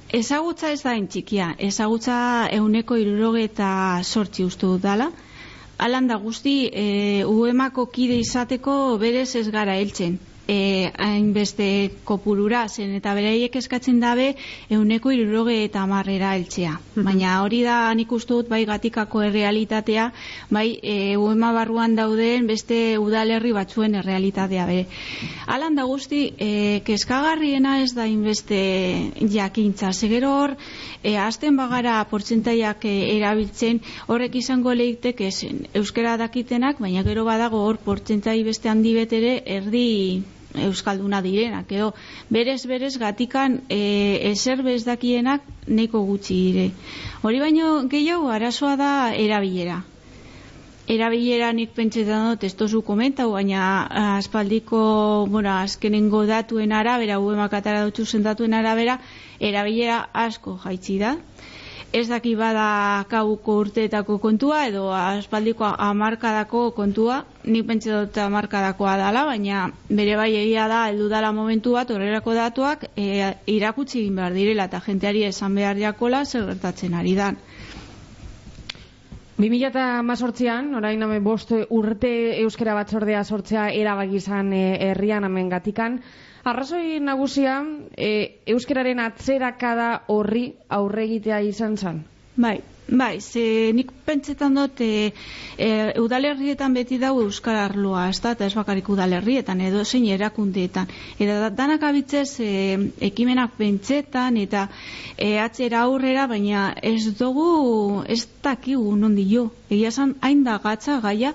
Ezagutza ez da txikia, ezagutza euneko iruroge eta sortzi uste dut dala. Alan da guzti, e, uemako kide izateko berez ez gara heltzen. E, hainbeste kopurura zen eta beraiek eskatzen dabe euneko iruroge eta marrera heltzea. Baina hori da nik uste dut bai gatikako errealitatea, bai e, uema barruan dauden beste udalerri batzuen errealitatea be. Alan da guzti, e, kezkagarriena ez da inbeste jakintza. Zegero hor, e, azten bagara portzentaiak e, erabiltzen, horrek izango lehitek esen. Euskara dakitenak, baina gero badago hor portzentai beste handi betere erdi euskalduna direnak edo berez berez gatikan e, ezer bez dakienak neko gutxi dire. Hori baino gehiago arazoa da erabilera erabilera nik pentsetan dut ez tozu komentau, baina aspaldiko, bueno, azkenengo datuen arabera, uemak atara dutxu zen datuen arabera, erabilera asko jaitsi da. Ez daki bada kauko urteetako kontua, edo aspaldiko amarkadako kontua, nik pentsa dut amarkadakoa dala, baina bere bai egia da, heldu dala momentu bat, horrelako datuak, e, irakutsi egin behar direla, eta jenteari esan behar jakola, zer gertatzen ari dan. 2018an, orain hemen bost urte euskara batzordea sortzea erabaki izan eh, herrian hemen gatikan. Arrazoi nagusia, e, euskararen atzerakada horri aurre egitea izan zen. Bai, bai, ze nik pentsetan dut e, e, udalerrietan beti dago euskara arloa, ez da, ez bakarik udalerrietan, edo zein erakundeetan. Eta da- danak abitzez e, ekimenak pentsetan eta e, atzera aurrera, baina ez dugu, ez dakigu nondi jo. Egia esan, hain da gatza gaia,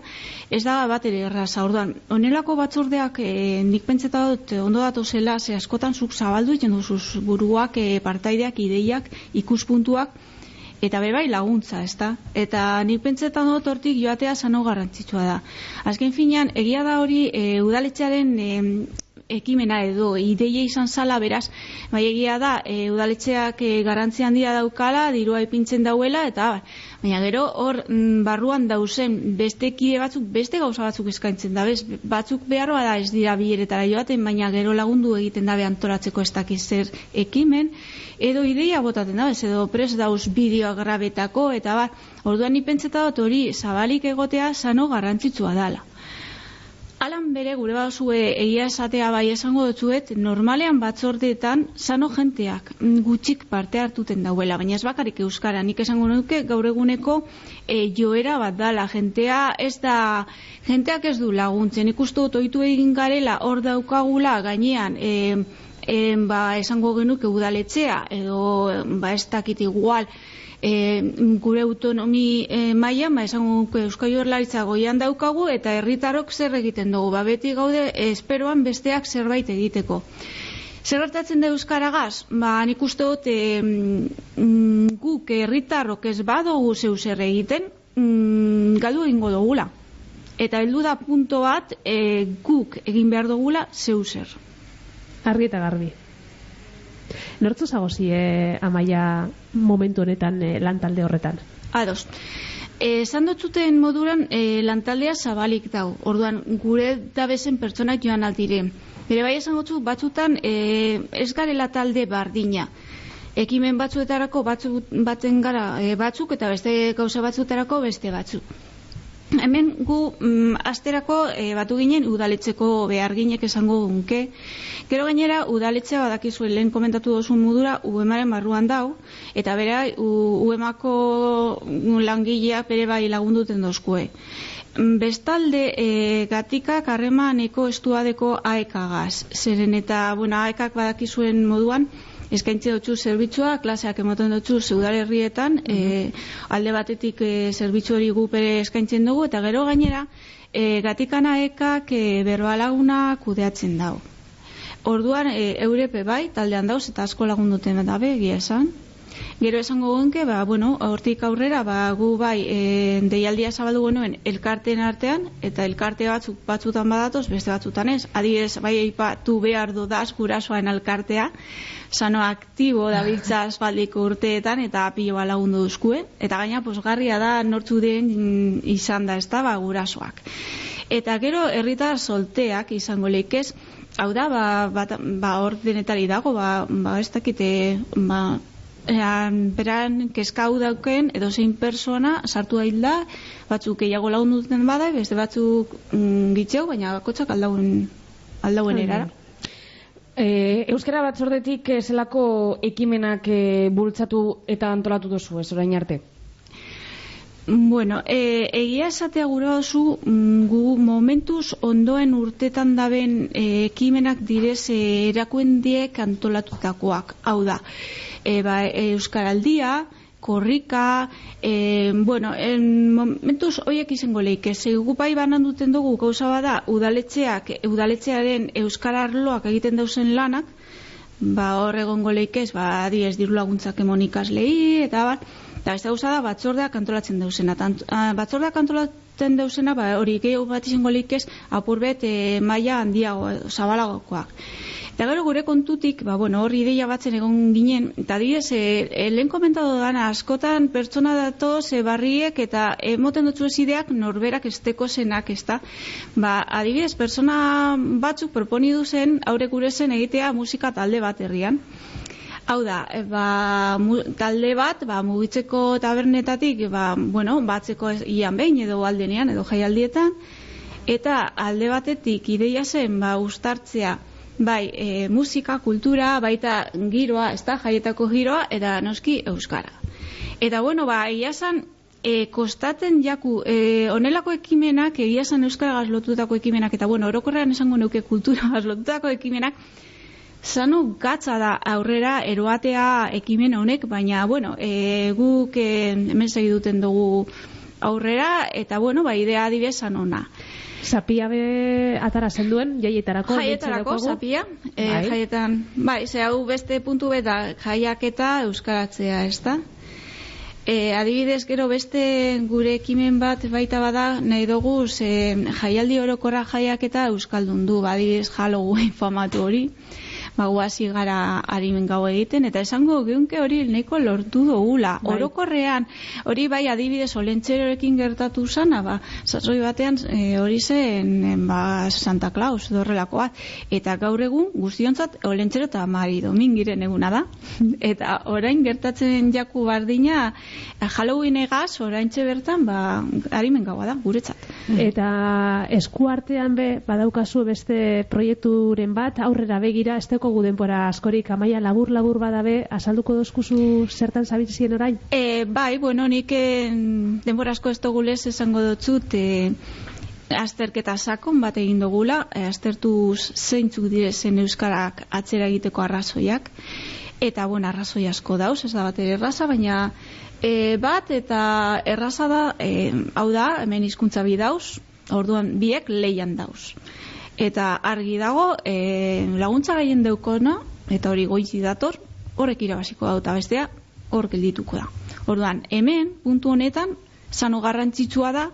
ez da bat ere erraza. Orduan, honelako batzordeak e, nik pentseta dut ondo datu zela, ze askotan zuk zabaldu egiten duzuz buruak, e, partaideak, ideiak, ikuspuntuak, eta be bai laguntza, ezta? Eta nik pentsetan dut hortik joatea zano garrantzitsua da. Azken finean, egia da hori e, udaletxearen e, ekimena edo ideia izan zala beraz, bai egia da e, udaletxeak e, garrantzi handia daukala, dirua ipintzen dauela eta baina gero hor mm, barruan dauzen beste kide batzuk, beste gauza batzuk eskaintzen da, bez? batzuk beharroa da ez dira bileretara joaten, baina gero lagundu egiten dabe antolatzeko ez dakiz zer ekimen, edo ideia botaten da, bez? edo pres dauz bideoa grabetako, eta bar, orduan ni pentseta dut hori zabalik egotea sano garrantzitsua dala. Alan bere gure bazue egia esatea bai esango dutzuet, normalean batzordeetan sano jenteak mm, gutxik parte hartuten dauela, baina ez bakarik euskara, nik esango nuke gaur eguneko e, joera bat dala, jentea ez da, jenteak ez du laguntzen, ikustu dut ohitu egin garela hor daukagula gainean, e, e, ba, esango genuke udaletxea, edo ba, ez dakit igual, e, gure autonomi e, maila, ba, esango nuke Eusko Jaurlaritza goian daukagu eta herritarrok zer egiten dugu, ba, beti gaude esperoan besteak zerbait egiteko. Zer gertatzen da Euskaragaz? Ba, nik uste dut e, mm, guk herritarrok ez badugu zeu zer egiten, mm, galdu egingo dugula. Eta heldu da punto bat e, guk egin behar dugula zeu zer. Argi eta garbi. Nortzu zagozi eh, amaia momentu honetan eh, lantalde horretan? Ados. Eh, Esan dutzuten moduran e, lantaldea zabalik dau. Orduan, gure dabezen pertsonak joan aldire. Bere bai esan gotzu, batzutan e, ez garela talde bardina. Ekimen batzuetarako batzu, baten gara e, batzuk eta beste gauza batzuetarako beste batzuk. Hemen gu mm, asterako e, batu ginen udaletxeko behar ginek esango gunke. Gero gainera udaletxea badakizue lehen komentatu dozun mudura UEMaren barruan dau, eta bera UEMako langileak bere bai lagunduten dozkue. Mm, Bestalde, e, gatikak harremaneko estuadeko aekagaz. Zeren eta, bueno, aekak badakizuen moduan, eskaintze dutxu zerbitzua, klaseak ematen dutxu zeudar herrietan, e, alde batetik e, zerbitzu hori gupere eskaintzen dugu, eta gero gainera, e, gatikana ekak e, berbalaguna kudeatzen dau. Orduan, e, eurepe bai, taldean dauz, eta asko lagunduten dabe, egia esan. Gero esango genke, ba, bueno, hortik aurrera, ba, gu bai, e, deialdia zabaldu genuen elkarteen artean, eta elkarte batzuk batzutan badatoz, beste batzutan ez. Adibidez, bai, eipatu behar dudaz gurasoan elkartea, sano aktibo dabiltza asfaldiko urteetan, eta pilo bat lagundu duzkue. Eta gaina, posgarria da, nortzu den izan da, ez da, ba, gurasoak. Eta gero, herritar solteak izango leikez, hau da, ba, bat, ba, hor denetari dago, ba, ba ez dakite, ba, Ean, beran kezkau dauken edo zein persona sartu da hilda batzuk gehiago lagundu duten bada beste batzuk mm, gitxeu baina bakotxak aldauen aldauen erara E, Euskara batzordetik eh, zelako ekimenak e, bultzatu eta antolatu duzu ez orain arte? Bueno, e, egia esatea gure oso gu momentuz ondoen urtetan daben e, ekimenak direz e, erakuendiek antolatutakoak. Hau da, e, ba, e, Euskaraldia, korrika, e, bueno, en momentuz hoiek izango leik, ez bai banan duten dugu gauza bada udaletxeak, udaletxearen Euskara arloak egiten dauzen lanak, ba hor egongo leikez, ba adiez diru laguntzak emon ikaslei, eta bat, eta ez gauza da batzordeak antolatzen dauzena. Tant, a, batzordeak antolatzen dauzena, ba hori gehiago bat izango leikez, apurbet e, maila handiago, edo, zabalagokoak. Eta gero gure kontutik, ba, bueno, hor ideia batzen egon ginen, eta direz, e, e, lehen komentado dana, askotan pertsona datoz, e, barriek, eta emoten dutzu ez ideak norberak esteko zenak, ez da? Ba, adibidez, pertsona batzuk proponi duzen, haure gure zen egitea musika talde bat herrian. Hau da, e, ba, mu, talde bat, ba, mugitzeko tabernetatik, ba, bueno, batzeko ian behin edo aldenean edo jaialdietan, eta alde batetik ideia zen, ba, ustartzea, bai, e, musika, kultura, baita giroa, ez da, jaietako giroa, eta noski euskara. Eta bueno, ba, egia esan, e, kostaten jaku, e, onelako ekimenak, egia esan euskara lotutako ekimenak, eta bueno, orokorrean esango neuke kultura lotutako ekimenak, Zanu gatza da aurrera eroatea ekimen honek, baina, bueno, e, guk e, hemen segi duten dugu aurrera, eta, bueno, ba, idea adibidez ona. Zapia be atara zenduen, jaietarako. Jaietarako, zapia, e, Bai. jaietan, bai, ze hau beste puntu beta jaiak eta euskaratzea, ez da? E, adibidez, gero beste gure ekimen bat baita bada, nahi dugu, ze jaialdi orokorra jaiak eta euskaldun du, ba, adibidez, Halloween famatu hori, ba, guazi gara harimen gau egiten, eta esango geunke hori nahiko lortu dugula. Bai. Orokorrean, hori bai adibidez olentxerorekin gertatu zana, ba, sasoi batean e, hori zen ba, Santa Claus, dorrelako bat. Eta gaur egun guztiontzat olentxero eta mari domingiren eguna da. Eta orain gertatzen jaku bardina Halloween egaz, orain bertan, ba, harimen gaua da, guretzat. Eta eskuartean be badaukazu beste proiekturen bat aurrera begira ez daukagu denbora askorik amaia labur labur badabe azalduko dozkuzu zertan zabitzien orain? E, bai, bueno, nik eh, denbora asko ez dugulez esango dotzut e, azterketa sakon bat egin dugula, e, aztertu zeintzuk direzen euskarak atzera egiteko arrazoiak, eta bueno, arrazoi asko dauz, ez da bat ere erraza, baina e, bat eta erraza da, e, hau da, hemen hizkuntza bi dauz, orduan biek leian dauz. Eta argi dago, e, laguntza gehien deukona, eta hori goizi dator, horrek irabaziko da, eta bestea, hor geldituko da. Orduan, hemen, puntu honetan, zano garrantzitsua da,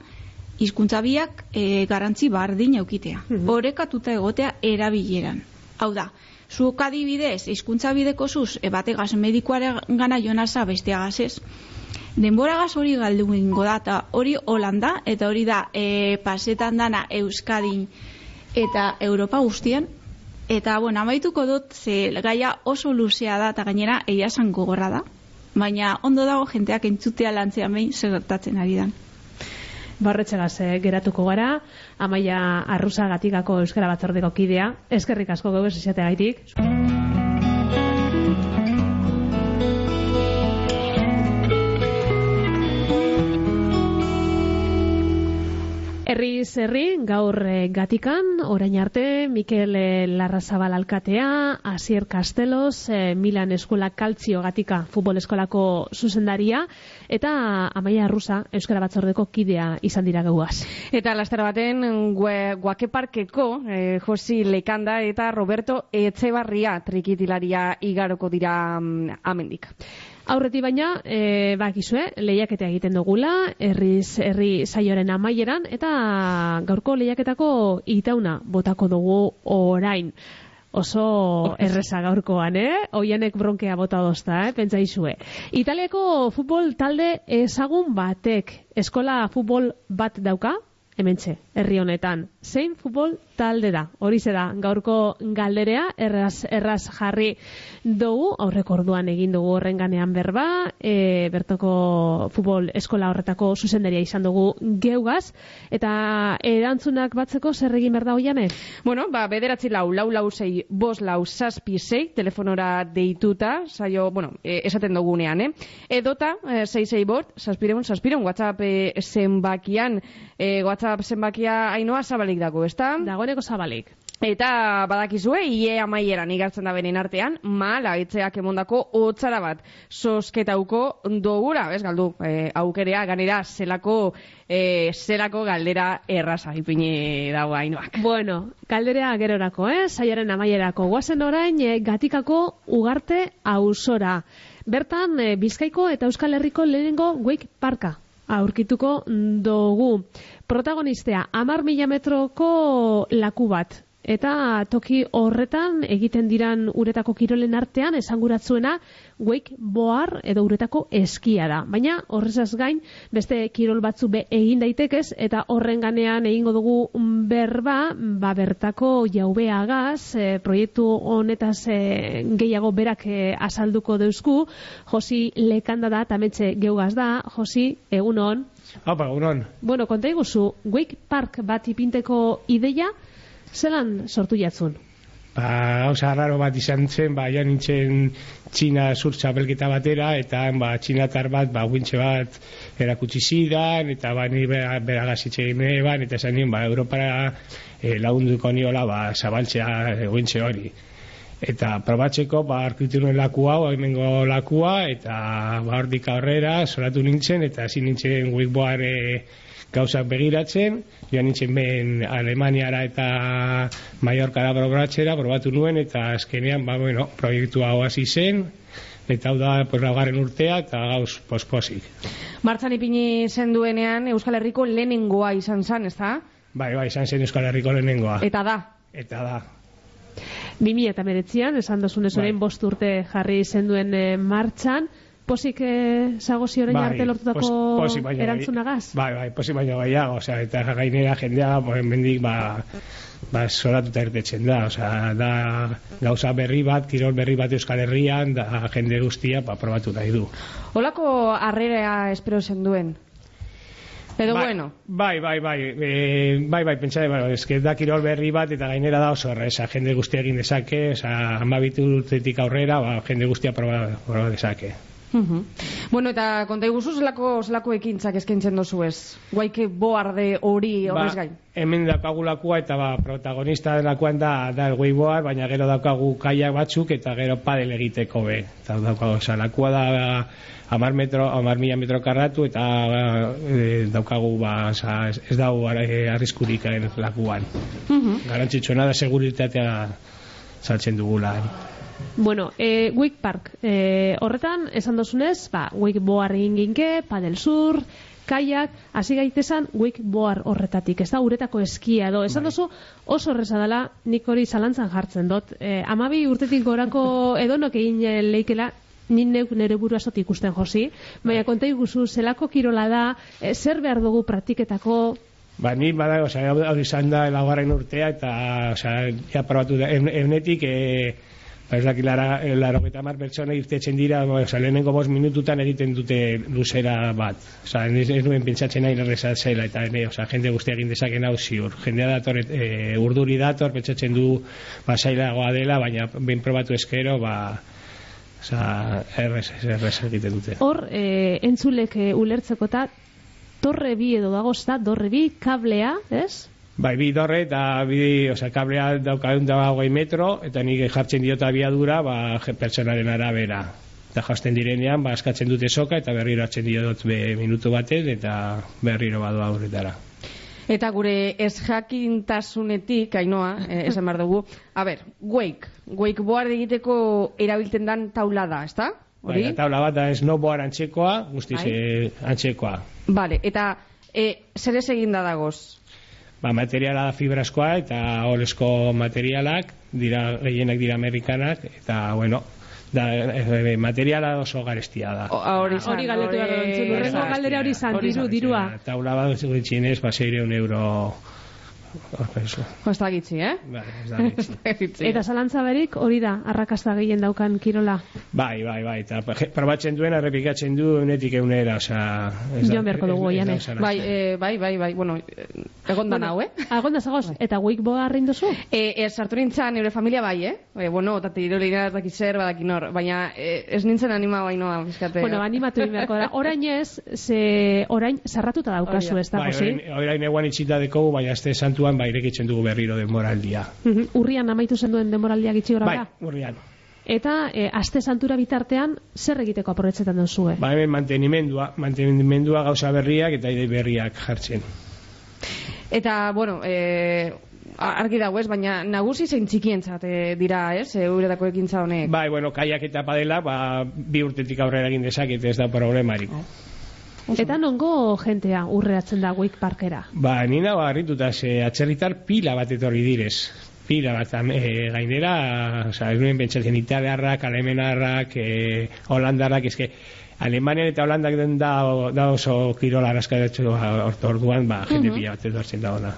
hizkuntza biak e, garrantzi bardin eukitea. Mhm. Orekatuta egotea erabileran. Hau da, zuok adibidez, hizkuntza bideko zuz, e, bategaz medikoaren gana jonasa besteagaz ez, denboragaz hori galdu ingo da, eta hori Holanda, eta hori da e, pasetan dana Euskadin eta Europa guztian, eta, bueno, amaituko dut, ze gaia oso luzea da, eta gainera egia esan gogorra da, baina ondo dago jenteak entzutea lantzean behin zer gertatzen ari dan. Barretxegaz eh, geratuko gara, amaia arruza gatikako euskara batzordeko kidea, eskerrik asko gau esiate gaitik. Herri, gaur eh, gatikan, orain arte, Mikel eh, Larrazabal alkatea, Asier Castelos, eh, Milan Eskola Kaltzio gatika futbol eskolako zuzendaria, eta Amaia Arruza, Euskara Batzordeko kidea izan dira gauaz. Eta lastara baten, gue, guakeparkeko, eh, Josi Lekanda eta Roberto Etxebarria trikitilaria igaroko dira mm, amendik. Aurreti baina, e, bakizue, lehiaketa egiten dugula, herriz herri saioaren amaieran, eta gaurko lehiaketako itauna botako dugu orain. Oso erreza gaurkoan, eh? Oianek bronkea bota dozta, eh? Pentsa izue. Italiako futbol talde ezagun batek eskola futbol bat dauka, hementxe, herri honetan. Zein futbol talde da? Horize da, gaurko galderea, erraz, erraz jarri dugu, aurreko orduan egin dugu horren ganean berba, e, bertoko futbol eskola horretako zuzendaria izan dugu geugaz, eta erantzunak batzeko zer egin berda hoiane? Bueno, ba, bederatzi lau, lau lau zei, bos lau zazpi zei, telefonora deituta, saio, bueno, e, esaten dugunean, eh? Edota, e, zei zei bot, zazpireun, zazpireun, WhatsApp e, zenbakian, e, WhatsApp zenbakia hainoa zabalik dago, ezta? Dagoeneko zabalik. Eta badakizue, ie amaieran igartzen da beren artean, mala etxeak emondako hotzara bat sosketauko dogura, ez galdu, e, aukerea, ganera, zelako, e, zelako galdera erraza, ipini dago hainoak. Bueno, galderea gerorako, eh? Saiaren amaierako. Guazen orain, eh, gatikako ugarte auzora. Bertan, eh, Bizkaiko eta Euskal Herriko lehenengo wake parka aurkituko dugu. Protagonistea, amar mila metroko laku bat. Eta toki horretan egiten diran uretako kirolen artean esanguratzuena wakeboard edo uretako eskia da. Baina horrezaz gain beste kirol batzu be egin daitekez eta horren ganean egingo dugu berba ba bertako jaubeagaz e, proiektu honetaz e, gehiago berak e, azalduko deusku Josi Lekanda da tametxe geugaz da Josi egunon Apa, egunon. Bueno, konta iguzu, Wake Park bat ipinteko ideia, zelan sortu jatzun? Ba, gauza raro bat izan zen, ba, ja nintzen Txina sur txapelketa batera, eta ba, txinatar bat, ba, guintxe bat erakutsi zidan, eta ba, ni bera, bera gazitxe ban, eta esan nien, ba, Europara e, lagunduko niola, ba, zabaltzea e, guintxe hori. Eta probatzeko, ba, arkitu nuen lakua, hau hemengo lakua, eta ba, hordik aurrera, solatu nintzen, eta hasi nintzen wikboare gauzak begiratzen, joan nintzen ben Alemaniara eta Mallorcara probatzera, probatu nuen, eta azkenean, ba, bueno, proiektu hau hasi zen, eta hau da, pues, laugarren urtea, eta gauz posposik. Martzan ipini zen duenean Euskal Herriko lehenengoa izan zen, ez da? Bai, bai, izan zen Euskal Herriko lehenengoa. Eta da. Eta da. 2000 eta meretzian, esan dozunez Bai. orain bost urte jarri zenduen e, martxan, posik e, zagozi orain arte lortutako pos- baino bai. erantzunagaz? Bai, bai, posik baino gaiago, osea, eta gainera jendea, pues, mendik, ba, ba, zoratuta irtetzen da, osea, da gauza berri bat, kirol berri bat Euskal Herrian, da jende guztia, ba, probatu nahi du. Olako harrera espero zen duen. Edo bai, bueno, Bai, bai, bai, e, bai, bai, pentsa, bai, eske da kirol berri bat eta gainera da oso erresa, jende guztia egin dezake, osea, amabitu urtetik aurrera, ba, jende guztia proba, proba dezake. Mhm. Bueno, eta konta iguzu zelako, zelako ekintzak eskaintzen dozu ez? Guaike boarde hori horrez gain. Ba, hemen daukagu lakua eta ba, protagonista delakoan da, da el wakeboard, baina gero daukagu kaiak batzuk eta gero padel egiteko be. Eta daukagu, oza, lakua da amar, metro, amar mila metro karratu eta e, daukagu ba, oza, ez, ez dago e, arriskurik eh, lakuan. Mhm. Garantzitsuena da seguritatea saltzen dugula. Bueno, e, Wake Park, e, horretan, esan dozunez, ba, wakeboard egin ginke, padel sur, kaiak, hasi gaitesan wakeboard horretatik, ez da uretako eskia edo. Esan dozu oso horreza dela, nik hori zalantzan jartzen dut. E, amabi urtetik gorako edonok egin eh, leikela, ni neuk nere burua zot ikusten josi, baina konta iguzu, zelako kirola da, e, zer behar dugu praktiketako, Ba, ni bada, osea, hau izan da laugarren urtea eta, osea, ja probatu da, eun- eunetik, e, ba, ez dakit, lara, laro eta mar pertsona irtetzen dira, ba, osea, lehenengo bost minututan egiten dute luzera bat. Osea, ez, ez nuen pentsatzen nahi erreza zela, eta ne, osea, jende guztia egin dezaken hau ziur. Jendea dator, e, urduri dator, pentsatzen du, ba, zailagoa dela, baina ben probatu eskero, ba, osea, errez, errez egiten dute. Hor, e, entzulek e, ulertzeko eta torre bi edo dago, ez da, torre bi, kablea, ez? Bai, bi dorre eta bi, osea, kablea daukagun da hogei metro, eta nik jartzen diota abiadura, ba, pertsonaren arabera. Eta jasten direnean, ba, askatzen dute soka, eta berriro hartzen diot be, minutu baten, eta berriro badoa aurretara. Eta gure ez jakintasunetik, ainoa, eh, esan behar dugu. A ber, wake. Wakeboard egiteko erabiltzen dan taulada, ez da? Bai, Hori? eta tabla bat da snowboard antzekoa, guztiz Bai. eh, antzekoa. Vale, eta e, zer eginda dagoz? Ba, materiala da fibraskoa eta olesko materialak, dira, gehienak dira amerikanak, eta, bueno, da, eh, materiala oso garestia da. Hori, Hori galdetu behar dut, entzun, hori- hurrengo galdera hori zan, Hori diru, dirua. Taula bat gutxienez, ba, seireun euro... Ez da gitzi, eh? Bai, ez da gitzi. Da. Eta zalantza berik, hori da, arrakasta gehien daukan kirola. Bai, bai, bai, eta probatzen duen, errepikatzen du unetik eunera, da- Joan beharko dugu, da oso Bai, eh, bai, bai, bai, bueno, egon da nau, eh? Agonda zagoz, eta wakeboa arrein duzu? E, ez sartu nintzen neure familia bai, eh? E, bueno, eta tirolina ez daki zer, badaki nor, baina e, ez nintzen anima bainoa, bizkate. Bueno, animatu egin beharko da. Orain ez, ze orain zarratuta daukazu, da. ez da, Bai, orain, orain eguan itxita dekogu, baina este santuan, ba, irekitzen dugu berriro denboraldia. Mhm, Urrian amaitu zen duen denboraldia gitxi gora Bai, urrian. Eta e, aste santura bitartean, zer egiteko aprobetzetan duzue? Ba, hemen mantenimendua, mantenimendua gauza berriak eta ide berriak jartzen. Eta, bueno, e, argi dago ez, baina nagusi zein txikientzat e, dira, ez, e, uretako ekintza honek. Bai, bueno, kaiak eta padela, ba, bi urtetik aurrera egin dezaket ez da problemarik. Eta nongo jentea urreatzen da Wake Parkera? Ba, nina ba, harrituta, ze atzerritar pila bat etorri direz. pila bat eh, gainera, oza, ez nuen pentsatzen italiarrak, alemenarrak, eh, holandarrak, eske, Alemanian eta Holandak den da, da oso kirola araskatzu orduan, ba, jende pila bat etortzen da ona.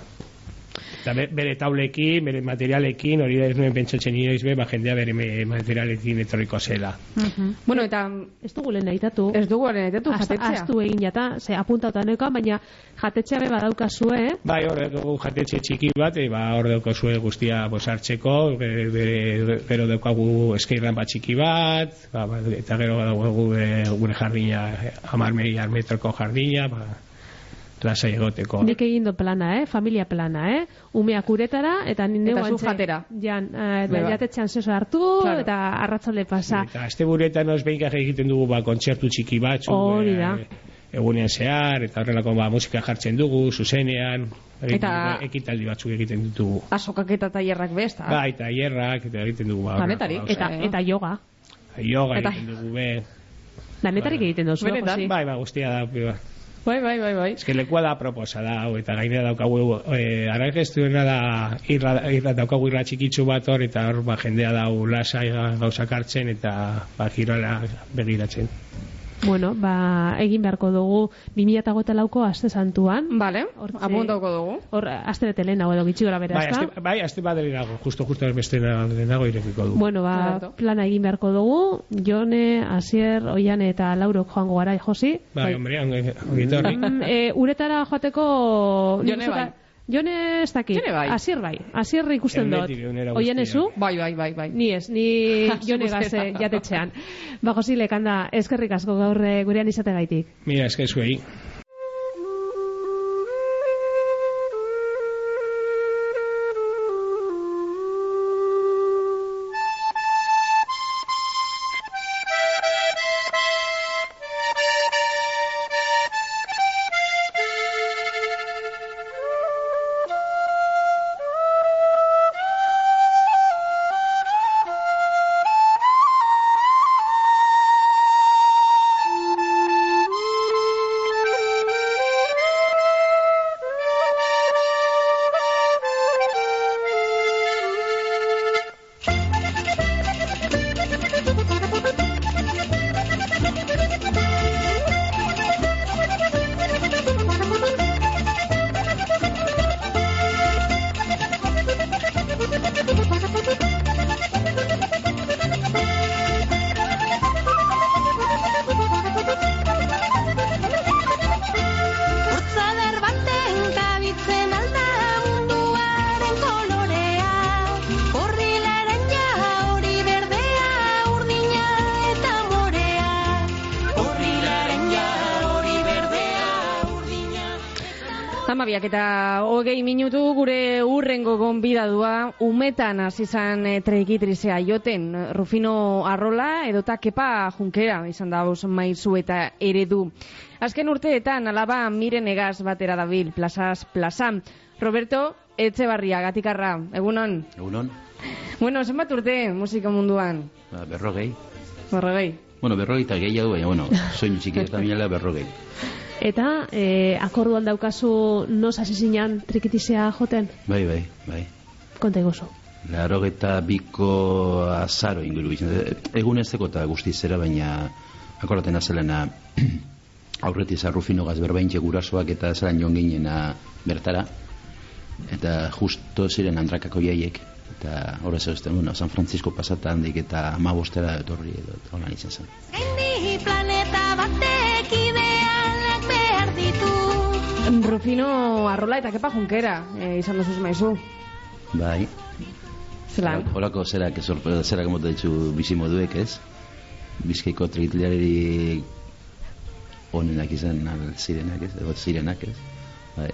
Eta be- bere taulekin, bere materialekin, hori da ez nuen pentsatzen inoiz be, ba, jendea bere materialekin etorriko zela. Bueno, eta Ez dugu lehen aitatu. ez dugu horren etetu Aztu, jatetzea. aztu egin jata, ze apuntauta neukan, baina jatetxea be badaukazue, Bai, hor dugu jatetxe txiki bat, e, ba, hor dauko zue guztia bos hartzeko, bere, bere, gero daukagu eskeirlan bat txiki bat, ba, ba, eta gero daukagu e, gure jardina, hamar miliar metroko jardina, ba, lasai egoteko. nik egin do plana, eh? familia plana, eh? umeak uretara, eta ni neu Eta jatera. Jan, eh, Be, ba. jatetxean zeso hartu, Claro. eta arratzalde pasa. Eta azte buretan oz behin egiten dugu ba, kontzertu txiki batzu. Hori da. egunean zehar, eta horrelako ba, musika jartzen dugu, zuzenean, egiten Eta- dugu, ekitaldi batzuk egiten ditugu. Azokak eta tailerrak besta. Bai, eta hierrak, eta egiten dugu ba, gauzak. Eta, Eh, eta yoga. Yoga Eta- egiten dugu be. Danetarik egiten dozu, eh, Benetan, Josi? Bai, ba, guztia da, ba. Bai, bai, bai, bai. Ez que lekua da proposa da, hau, eta gainera daukagu, e, aragestuena da, irra, irra, daukagu irra txikitsu bat hor, eta hor, ba, jendea dau lasai gauzak hartzen, eta, ba, girola begiratzen. Bueno, ba, egin beharko dugu 2008 lauko aste santuan. Vale, Hortxe- apuntauko dugu. Hor, aste bete lehenago edo gitxi gora bera, Bai, azte, bai, azte bat lehenago, justo, justo beste lehenago irekiko du. Bueno, ba, Correcto. plana egin beharko dugu. Jone, Asier, Oiane eta Laurok joango gara, Josi. Bai, hombre, ongi ongi etorri. Mm, e, uretara joateko... Jone ez dakit. Jone bai. Asier bai. Asier ikusten dut. Eunetik, eunera Oiane guztia. zu? Bai, bai, bai, bai. Ni ez, ni jone gaze jatetxean. Ba, Josi, lekanda, eskerrik asko gaur eh, gurean izate gaitik. Mira, eske gonbidadua umetan hasi izan e, treikitrizea joten Rufino Arrola edota Kepa Junkera izan da os maizu eta eredu. Azken urteetan alaba miren egaz batera dabil plazaz plaza. Roberto Etxebarria gatikarra, egunon. Egunon, Bueno, zenbat urte musika munduan? ba, berrogei. Berrogei. Bueno, berrogei eta gehiago, baina, bueno, soin txiki eta berrogei. Eta, e, akorduan daukazu nos hasi zinan trikitizea joten? Bai, bai, bai. Konta iguzu. Laro eta biko azaro inguru izan. Egun ezeko eta guzti zera, baina akordaten azelena aurreti zarrufino gaz berbaintxe gurasoak eta zelan joan ginena bertara. Eta justo ziren andrakako jaiek. Eta horrez eusten, bueno, San Francisco pasata handik eta amabostera etorri edo holan izan zen. Rufino Arrola eta Kepa Junkera e, izan duzuz maizu. Bai, Zelan? Horako zerak, sorpre- zerak mota ditzu bizi moduek, ez? Bizkaiko trikitilariri onenak izan al zirenak, ez? Edo zirenak, ez? Bai.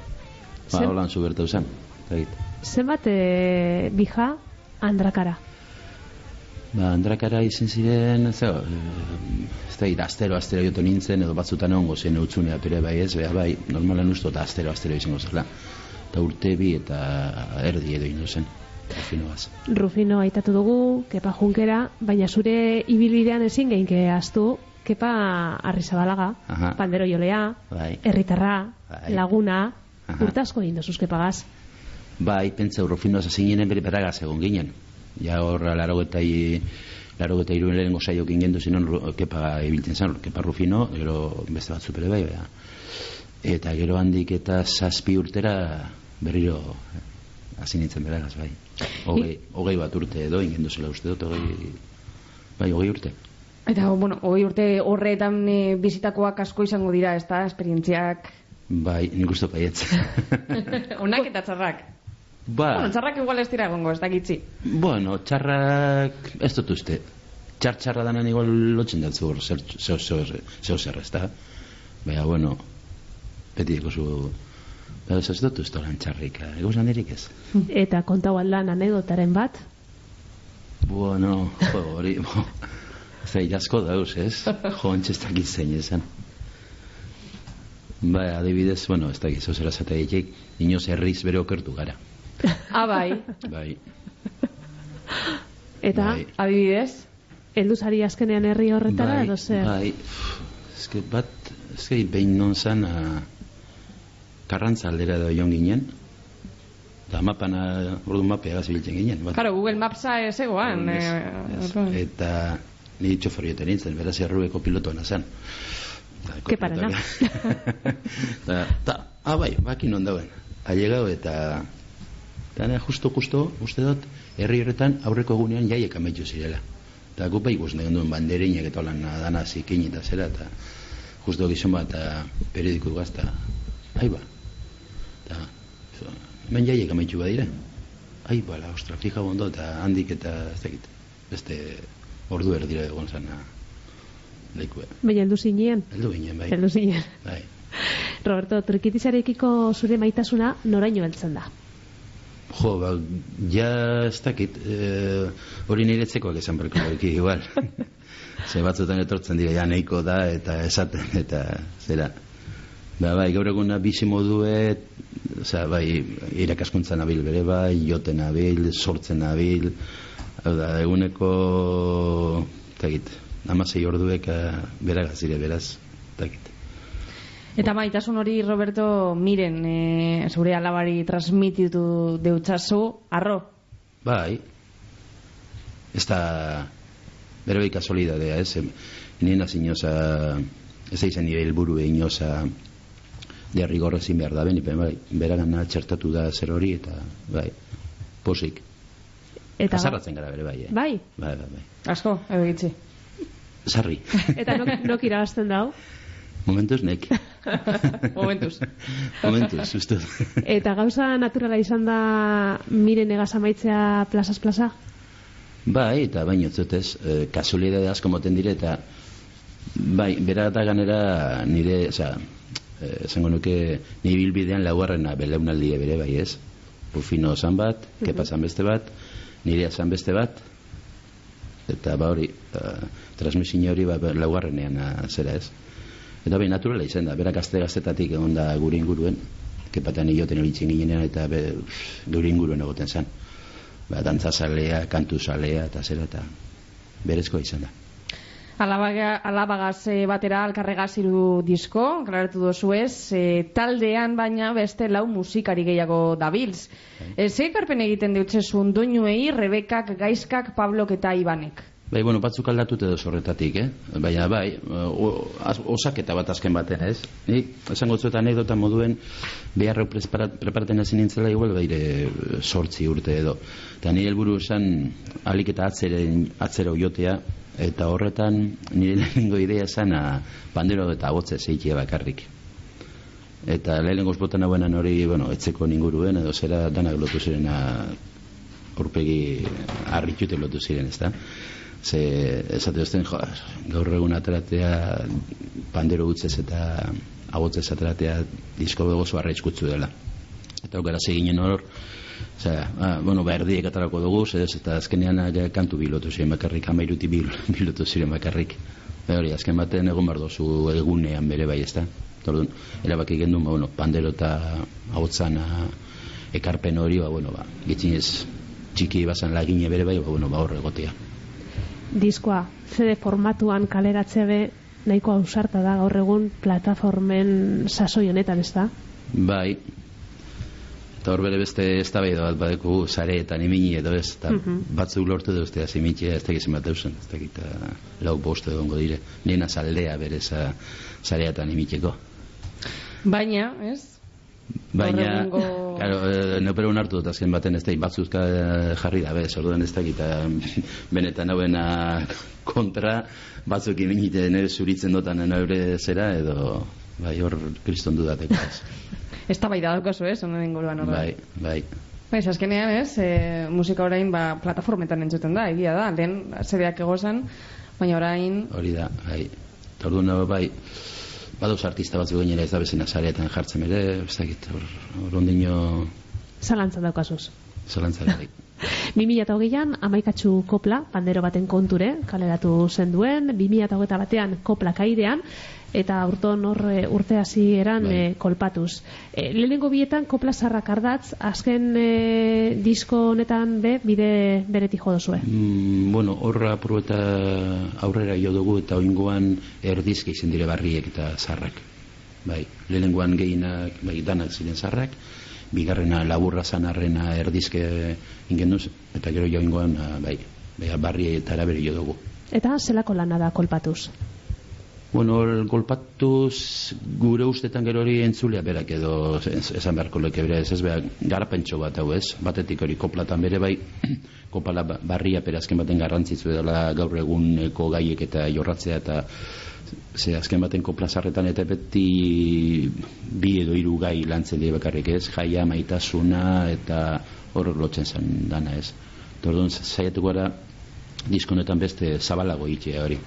Ba, holan zu bertau zen. Zagit. Zenbat e, bija andrakara? Ba, andrakara izen ziren, ez da, ez da, astero, astero joto nintzen, edo batzutan egongo zen eutxunea pere bai ez, beha bai, normalan usto, eta astero, astero izango zela. Eta urte bi eta erdi edo ino zen. Fino baz. Rufino aitatu dugu, kepa junkera, baina zure ibilbidean ezin geinke astu, kepa arrizabalaga, Aha. pandero jolea, Bai. herritarra, Bai. laguna, Aha. urtasko egin dozuz kepagaz. bai, pentsa Rufino zazinen bere beragaz egon ginen. Ja horra laro eta laro eta iruen lehenengo saio ginen duzinon Ru- kepa ibiltzen zen, kepa Rufino, gero beste batzu bere bai, baina. Eta gero handik eta zazpi urtera berriro hasi nintzen beragaz, bai. Hogei, hogei bat urte edo ingen duzela uste dut, hogei, bai, hogei urte. Eta, bueno, hogei urte horretan e, bizitakoak asko izango dira, ez da, esperientziak. Bai, nik uste baietz. Onak eta txarrak. Ba, Bueno, txarrak igual ez dira egongo, ez dakitzi. Bueno, txarrak ez dut uste. Txar txarra danan igual lotzen dut zur, zer, zeo, zeo, zeo zer, ez da? Baina, bueno, beti ekozu, Baina ez dut uste lan txarrik, egu erik ez. Eta kontau aldan anekdotaren bat, Bueno, jo, hori, bo, zei asko dauz, ez? Jo, ontsa ez dakit zein esan. Bai, adibidez, bueno, ez dakit, zeu zera zata ditek, inoz herriz bere okertu gara. Ah, bai. Eta Bai. Adibidez? heldu zari azkenean herri horretara, bai, edo zer? bai, eske bat, eske behin non zan, a, karrantza aldera da joan ginen, da mapan, a, ordu mapea gazibiltzen ginen. Bat, Claro, Google Mapsa ez egoan. Ez, eh, ez. Eta ni txoferioten nintzen, beraz errueko pilotoena zen. Da, Ke parana. da, ta, ah, bai, bakin non dauen. Ailegau eta eta justo, justo, uste dut, herri horretan aurreko egunean jaiek amaitu zirela. Eta gu bai guzti duen banderinak eta holan dana zikin eta zera, eta justo gizon bat eta periodiko gazta, ai ba. Eta, hemen jaiek amaitu badira. Ai, bala, ostra, fija bondo, eta handik eta ez dakit, beste ordu erdira egon zana lekue. Baina heldu zinean, Heldu ginen, bai. heldu zinean. Bai. Roberto, trikitizarekiko zure maitasuna noraino heltzen da? Jo, ba, ja ez dakit, eh, hori niretzekoak esan berko horiki igual. Ze batzutan etortzen dira, ja nahiko da, eta esaten, eta zera. Ba, bai, gaur eguna bizi moduet, osea, bai, irakaskuntzan nabil bere bai, joten nabil, sortzen nabil, da, eguneko, ez dakit, amasei orduek eh, beragazire beraz, ez dakit. Eta maitasun hori, Roberto, miren, e, zure alabari transmititu deutzazu, arro. Bai. Ez da bere bai kasualidadea, ez? Nien hasi inoza, ez da izan nire helburu inoza de rigor ezin behar da, beni, bai, beragana txertatu da zer hori, eta bai, posik. Eta Azarratzen gara bere bai, eh? Bai, Bai, bai, bai. Asko, edo gitzi. Sarri. eta nok, nok irabazten dau. Momentuz nek. Momentuz. Momentuz, uste. Eta gauza naturala izan da miren egaz amaitzea plazaz plaza? Bai, eta baino zutez, e, kasualidade asko moten dire, eta bai, bera eta ganera nire, oza, e, esango nuke, nire bilbidean laugarrena belaunaldia bere bai ez. Rufino zan bat, kepa zan beste bat, nire zan beste bat, eta ba hori, uh, transmisin hori ba, laugarrenean zera ez. Eta bai, naturala izan da, berak gazte gaztetatik egon da gure inguruen, kepatan ioten horitzen ginenean, eta be, gure inguruen egoten zen. Ba, dantzazalea, kantuzalea, eta zera, eta berezkoa izan da. Alabaga, alabagaz eh, batera alkarregaz hiru disko, klaratu dozu ez, eh, taldean baina beste lau musikari gehiago dabilz. E, ze ekarpen egiten deutzezun doinuei, Rebekak, Gaizkak, Pablok eta Ibanek. Bai, bueno, batzuk aldatu edo horretatik, eh? Baina, bai, az- osaketa bat azken batean, ez? Ni, esango zuet anekdota moduen, preparat- preparaten hasi nintzela igual baire sortzi urte edo. Eta nire helburu esan, alik eta atzeren, atzero jotea, eta horretan nire lehenengo idea esan a, pandero eta agotze zeikia bakarrik. Eta lehenengo botan hauenan hori, bueno, etzeko ninguruen, edo zera danak lotu ziren a, urpegi harritute lotu ziren, ezta? Ze, esate duzten, gaur egun ateratea pandero utzez eta agotzez ateratea disko begozo arraitzkutzu dela. Eta okara seginen hor, Osea, ah, bueno, ba, erdiek atarako dugu, zedez, eta azkenean ja, kantu bilotu ziren bakarrik, amairuti bil, bilotu ziren bakarrik. Ba, hori, azken baten egon bar dozu egunean bere bai, ezta? Orduan, erabaki gendun, ba, bueno, pandero eta hautzana ekarpen hori, ba, bueno, ba, gitzinez txiki bazan lagine bere bai, ba, bueno, ba, hor egotea. Diskoa, CD formatuan kaleratzea be nahiko ausarta da gaur egun plataformen sasoi honetan, ez da? Bai, Eta hor bere beste eztabaida bat badeku sareetan imini edo ez, eta Mhm. batzuk lortu dut uste azimitia, ez dakit zenbat eusen, ez dakit eh, lau bost edo ongo dire. Nena saldea bere sa, sareetan imiteko. Baina, ez? Baina, Horrengo- claro, eh, neopero hartu dut azken baten ez da, batzuzka eh, jarri da, bez, orduan ez dakit, eh, benetan hauena kontra, batzuk iminite nire zuritzen dotan nire zera, edo, bai, hor kriston dudateko, ez. Ez da bai da daukazu, ez? Honen inguruan horren. Bai, bai. Bai, ez, azkenean, ez, e, musika orain ba, plataformetan entzuten da, egia da, lehen zedeak egozan, baina orain, Hori da, bai. Orduan, bai, badoz artista batzuk gainera ez da bezina sareetan jartzen ere, ez dakit, hor, hor ondino Zalantzan daukazuz. zalantzara. 2008an amaikatxu kopla, pandero baten konture, kaleratu zen duen, 2008 batean kopla kaidean, eta urton hor e, urte hasi eran Bai. e, kolpatuz. E, lehenengo bietan kopla zarrak ardatz, azken e, disko honetan be, bide beretik jo dozue. Mm, bueno, horra apur eta aurrera jo dugu eta oingoan erdizke izen dire barriek eta zarrak. Bai, lehenengoan gehienak, bai, danak ziren zarrak, bigarrena laburra zanarrena erdizke ingenduz, eta gero jo oingoan, ah, bai, bai, barri eta arabere jo dugu. Eta zelako lana da kolpatuz. Bueno, golpatuz gure ustetan gero hori entzulea berak edo esan beharko leke bere ez ez beha garapentxo bat hau ez? Batetik hori koplatan bere bai kopala ba- barria perazken baten garrantzitzu dela gaur eguneko gaiek eta jorratzea eta ze azken baten koplazarretan eta beti bi edo hiru gai lantzen dira bakarrik ez? Jaia maitasuna eta hor lotzen zen dana ez? Eta orduan saiatuko gara diskonetan beste zabalago itea hori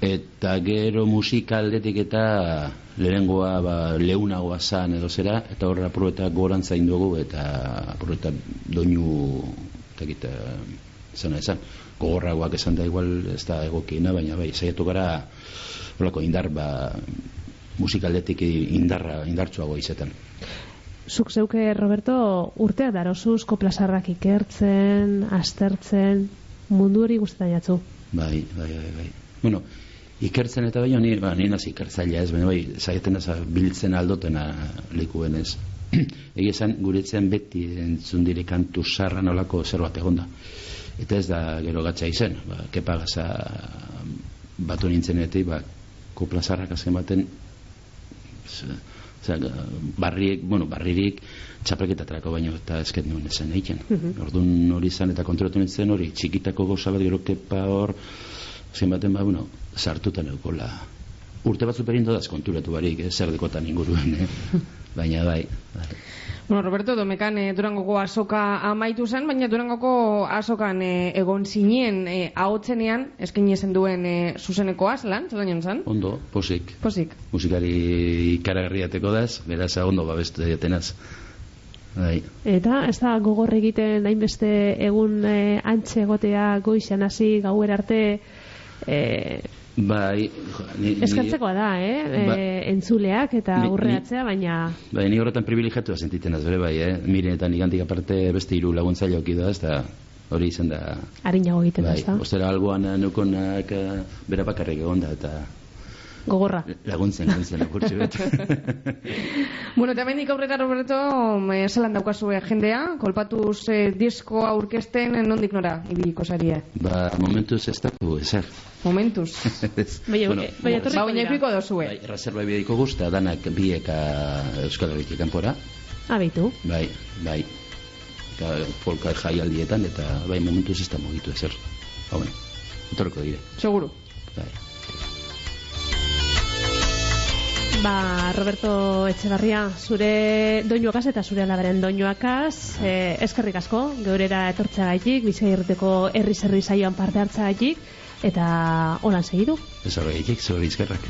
eta gero musika aldetik eta lehenengoa ba, leunagoa zan edo zera eta horra apurreta gorantza dugu eta apurreta doinu eta gita zena esan gogorragoak esan da igual ez da egokiena baina bai saiatu gara holako indar ba, musika aldetik indarra indartsuago izetan Zuk zeuke, Roberto, urteak darozuz koplasarrak ikertzen, aztertzen, mundu hori guztetan jatzu. Bai, bai, bai, bai. Bueno, ikertzen eta baina ni, ba, ni nazi ikertzailea ez, baina bai, zaieten ez biltzen aldotena lekuen ez. Egia esan, guretzen beti entzun dire kantu sarra nolako zerbait egonda. Eta ez da gero gatza izen, ba, kepa gaza batu nintzenetik, ba, kopla zarrak azken baten, Osea, barriek, bueno, barririk txapelketatarako baino eta esket nuen esan egiten. Mhm. Orduan hori izan eta kontrolatu nintzen hori txikitako goza bat gero kepa hor zen baten ba, bueno, sartuta neukola. Urte batzu perinto daz konturatu barik, eh, zer dekotan inguruen, eh? Baina bai, bai. bueno, Roberto, domekan e, Durangoko azoka amaitu zen, baina Durangoko azokan e, egon zinen e, ahotzenean, eskin zen duen e, zuzeneko azlan, zelan zen? Ondo, posik. Posik. Musikari ikaragarriateko daz, beraz ondo babestu jatenaz. Bai. Eta ez da gogor egiten hainbeste egun e, antxe egotea goizan hasi gauer arte e, Bai, ni, eskertzekoa da, eh? Ba- E, entzuleak eta aurreatzea, baina Bai, ni horretan privilegiatua sentitzen az bere bai, eh? Miren eta nigantik aparte beste hiru laguntzaile oki da, ez da hori izan da harinago egiten da, bai, ez da? ostera alboan neukonak eh, bera bakarrik egon da eta Gogorra. laguntzen, laguntzen apurtxu bet. Bueno, eta mendik aurreta, Roberto, e, zelan daukazu e, jendea, kolpatuz e, disko aurkesten e, nondik nora, ibiliko zaria. ba, momentuz ez dago, ezer. Momentuz. Ez. Baina, Bueno, eh, baina etorriko Ba, baina dira. ikuiko dozue. bai, reserva bideiko guzta, danak bieka Euskal Herritik kanpora, Abitu. bai, bai, Ka, folka jaialdietan, eta bai, momentuz ez da mugitu ezer. Hau, bai, etorriko dire. Seguru. Bai. Ba, Roberto Etxebarria, zure doinuakaz eta zure alabaren doinuakaz, eh, eskerrik asko, geurera etortzeagaitik, bizai irriteko herri zerri saioan parte hartzeagaitik, eta holan segidu. Ez horregatik, zure izkerrak.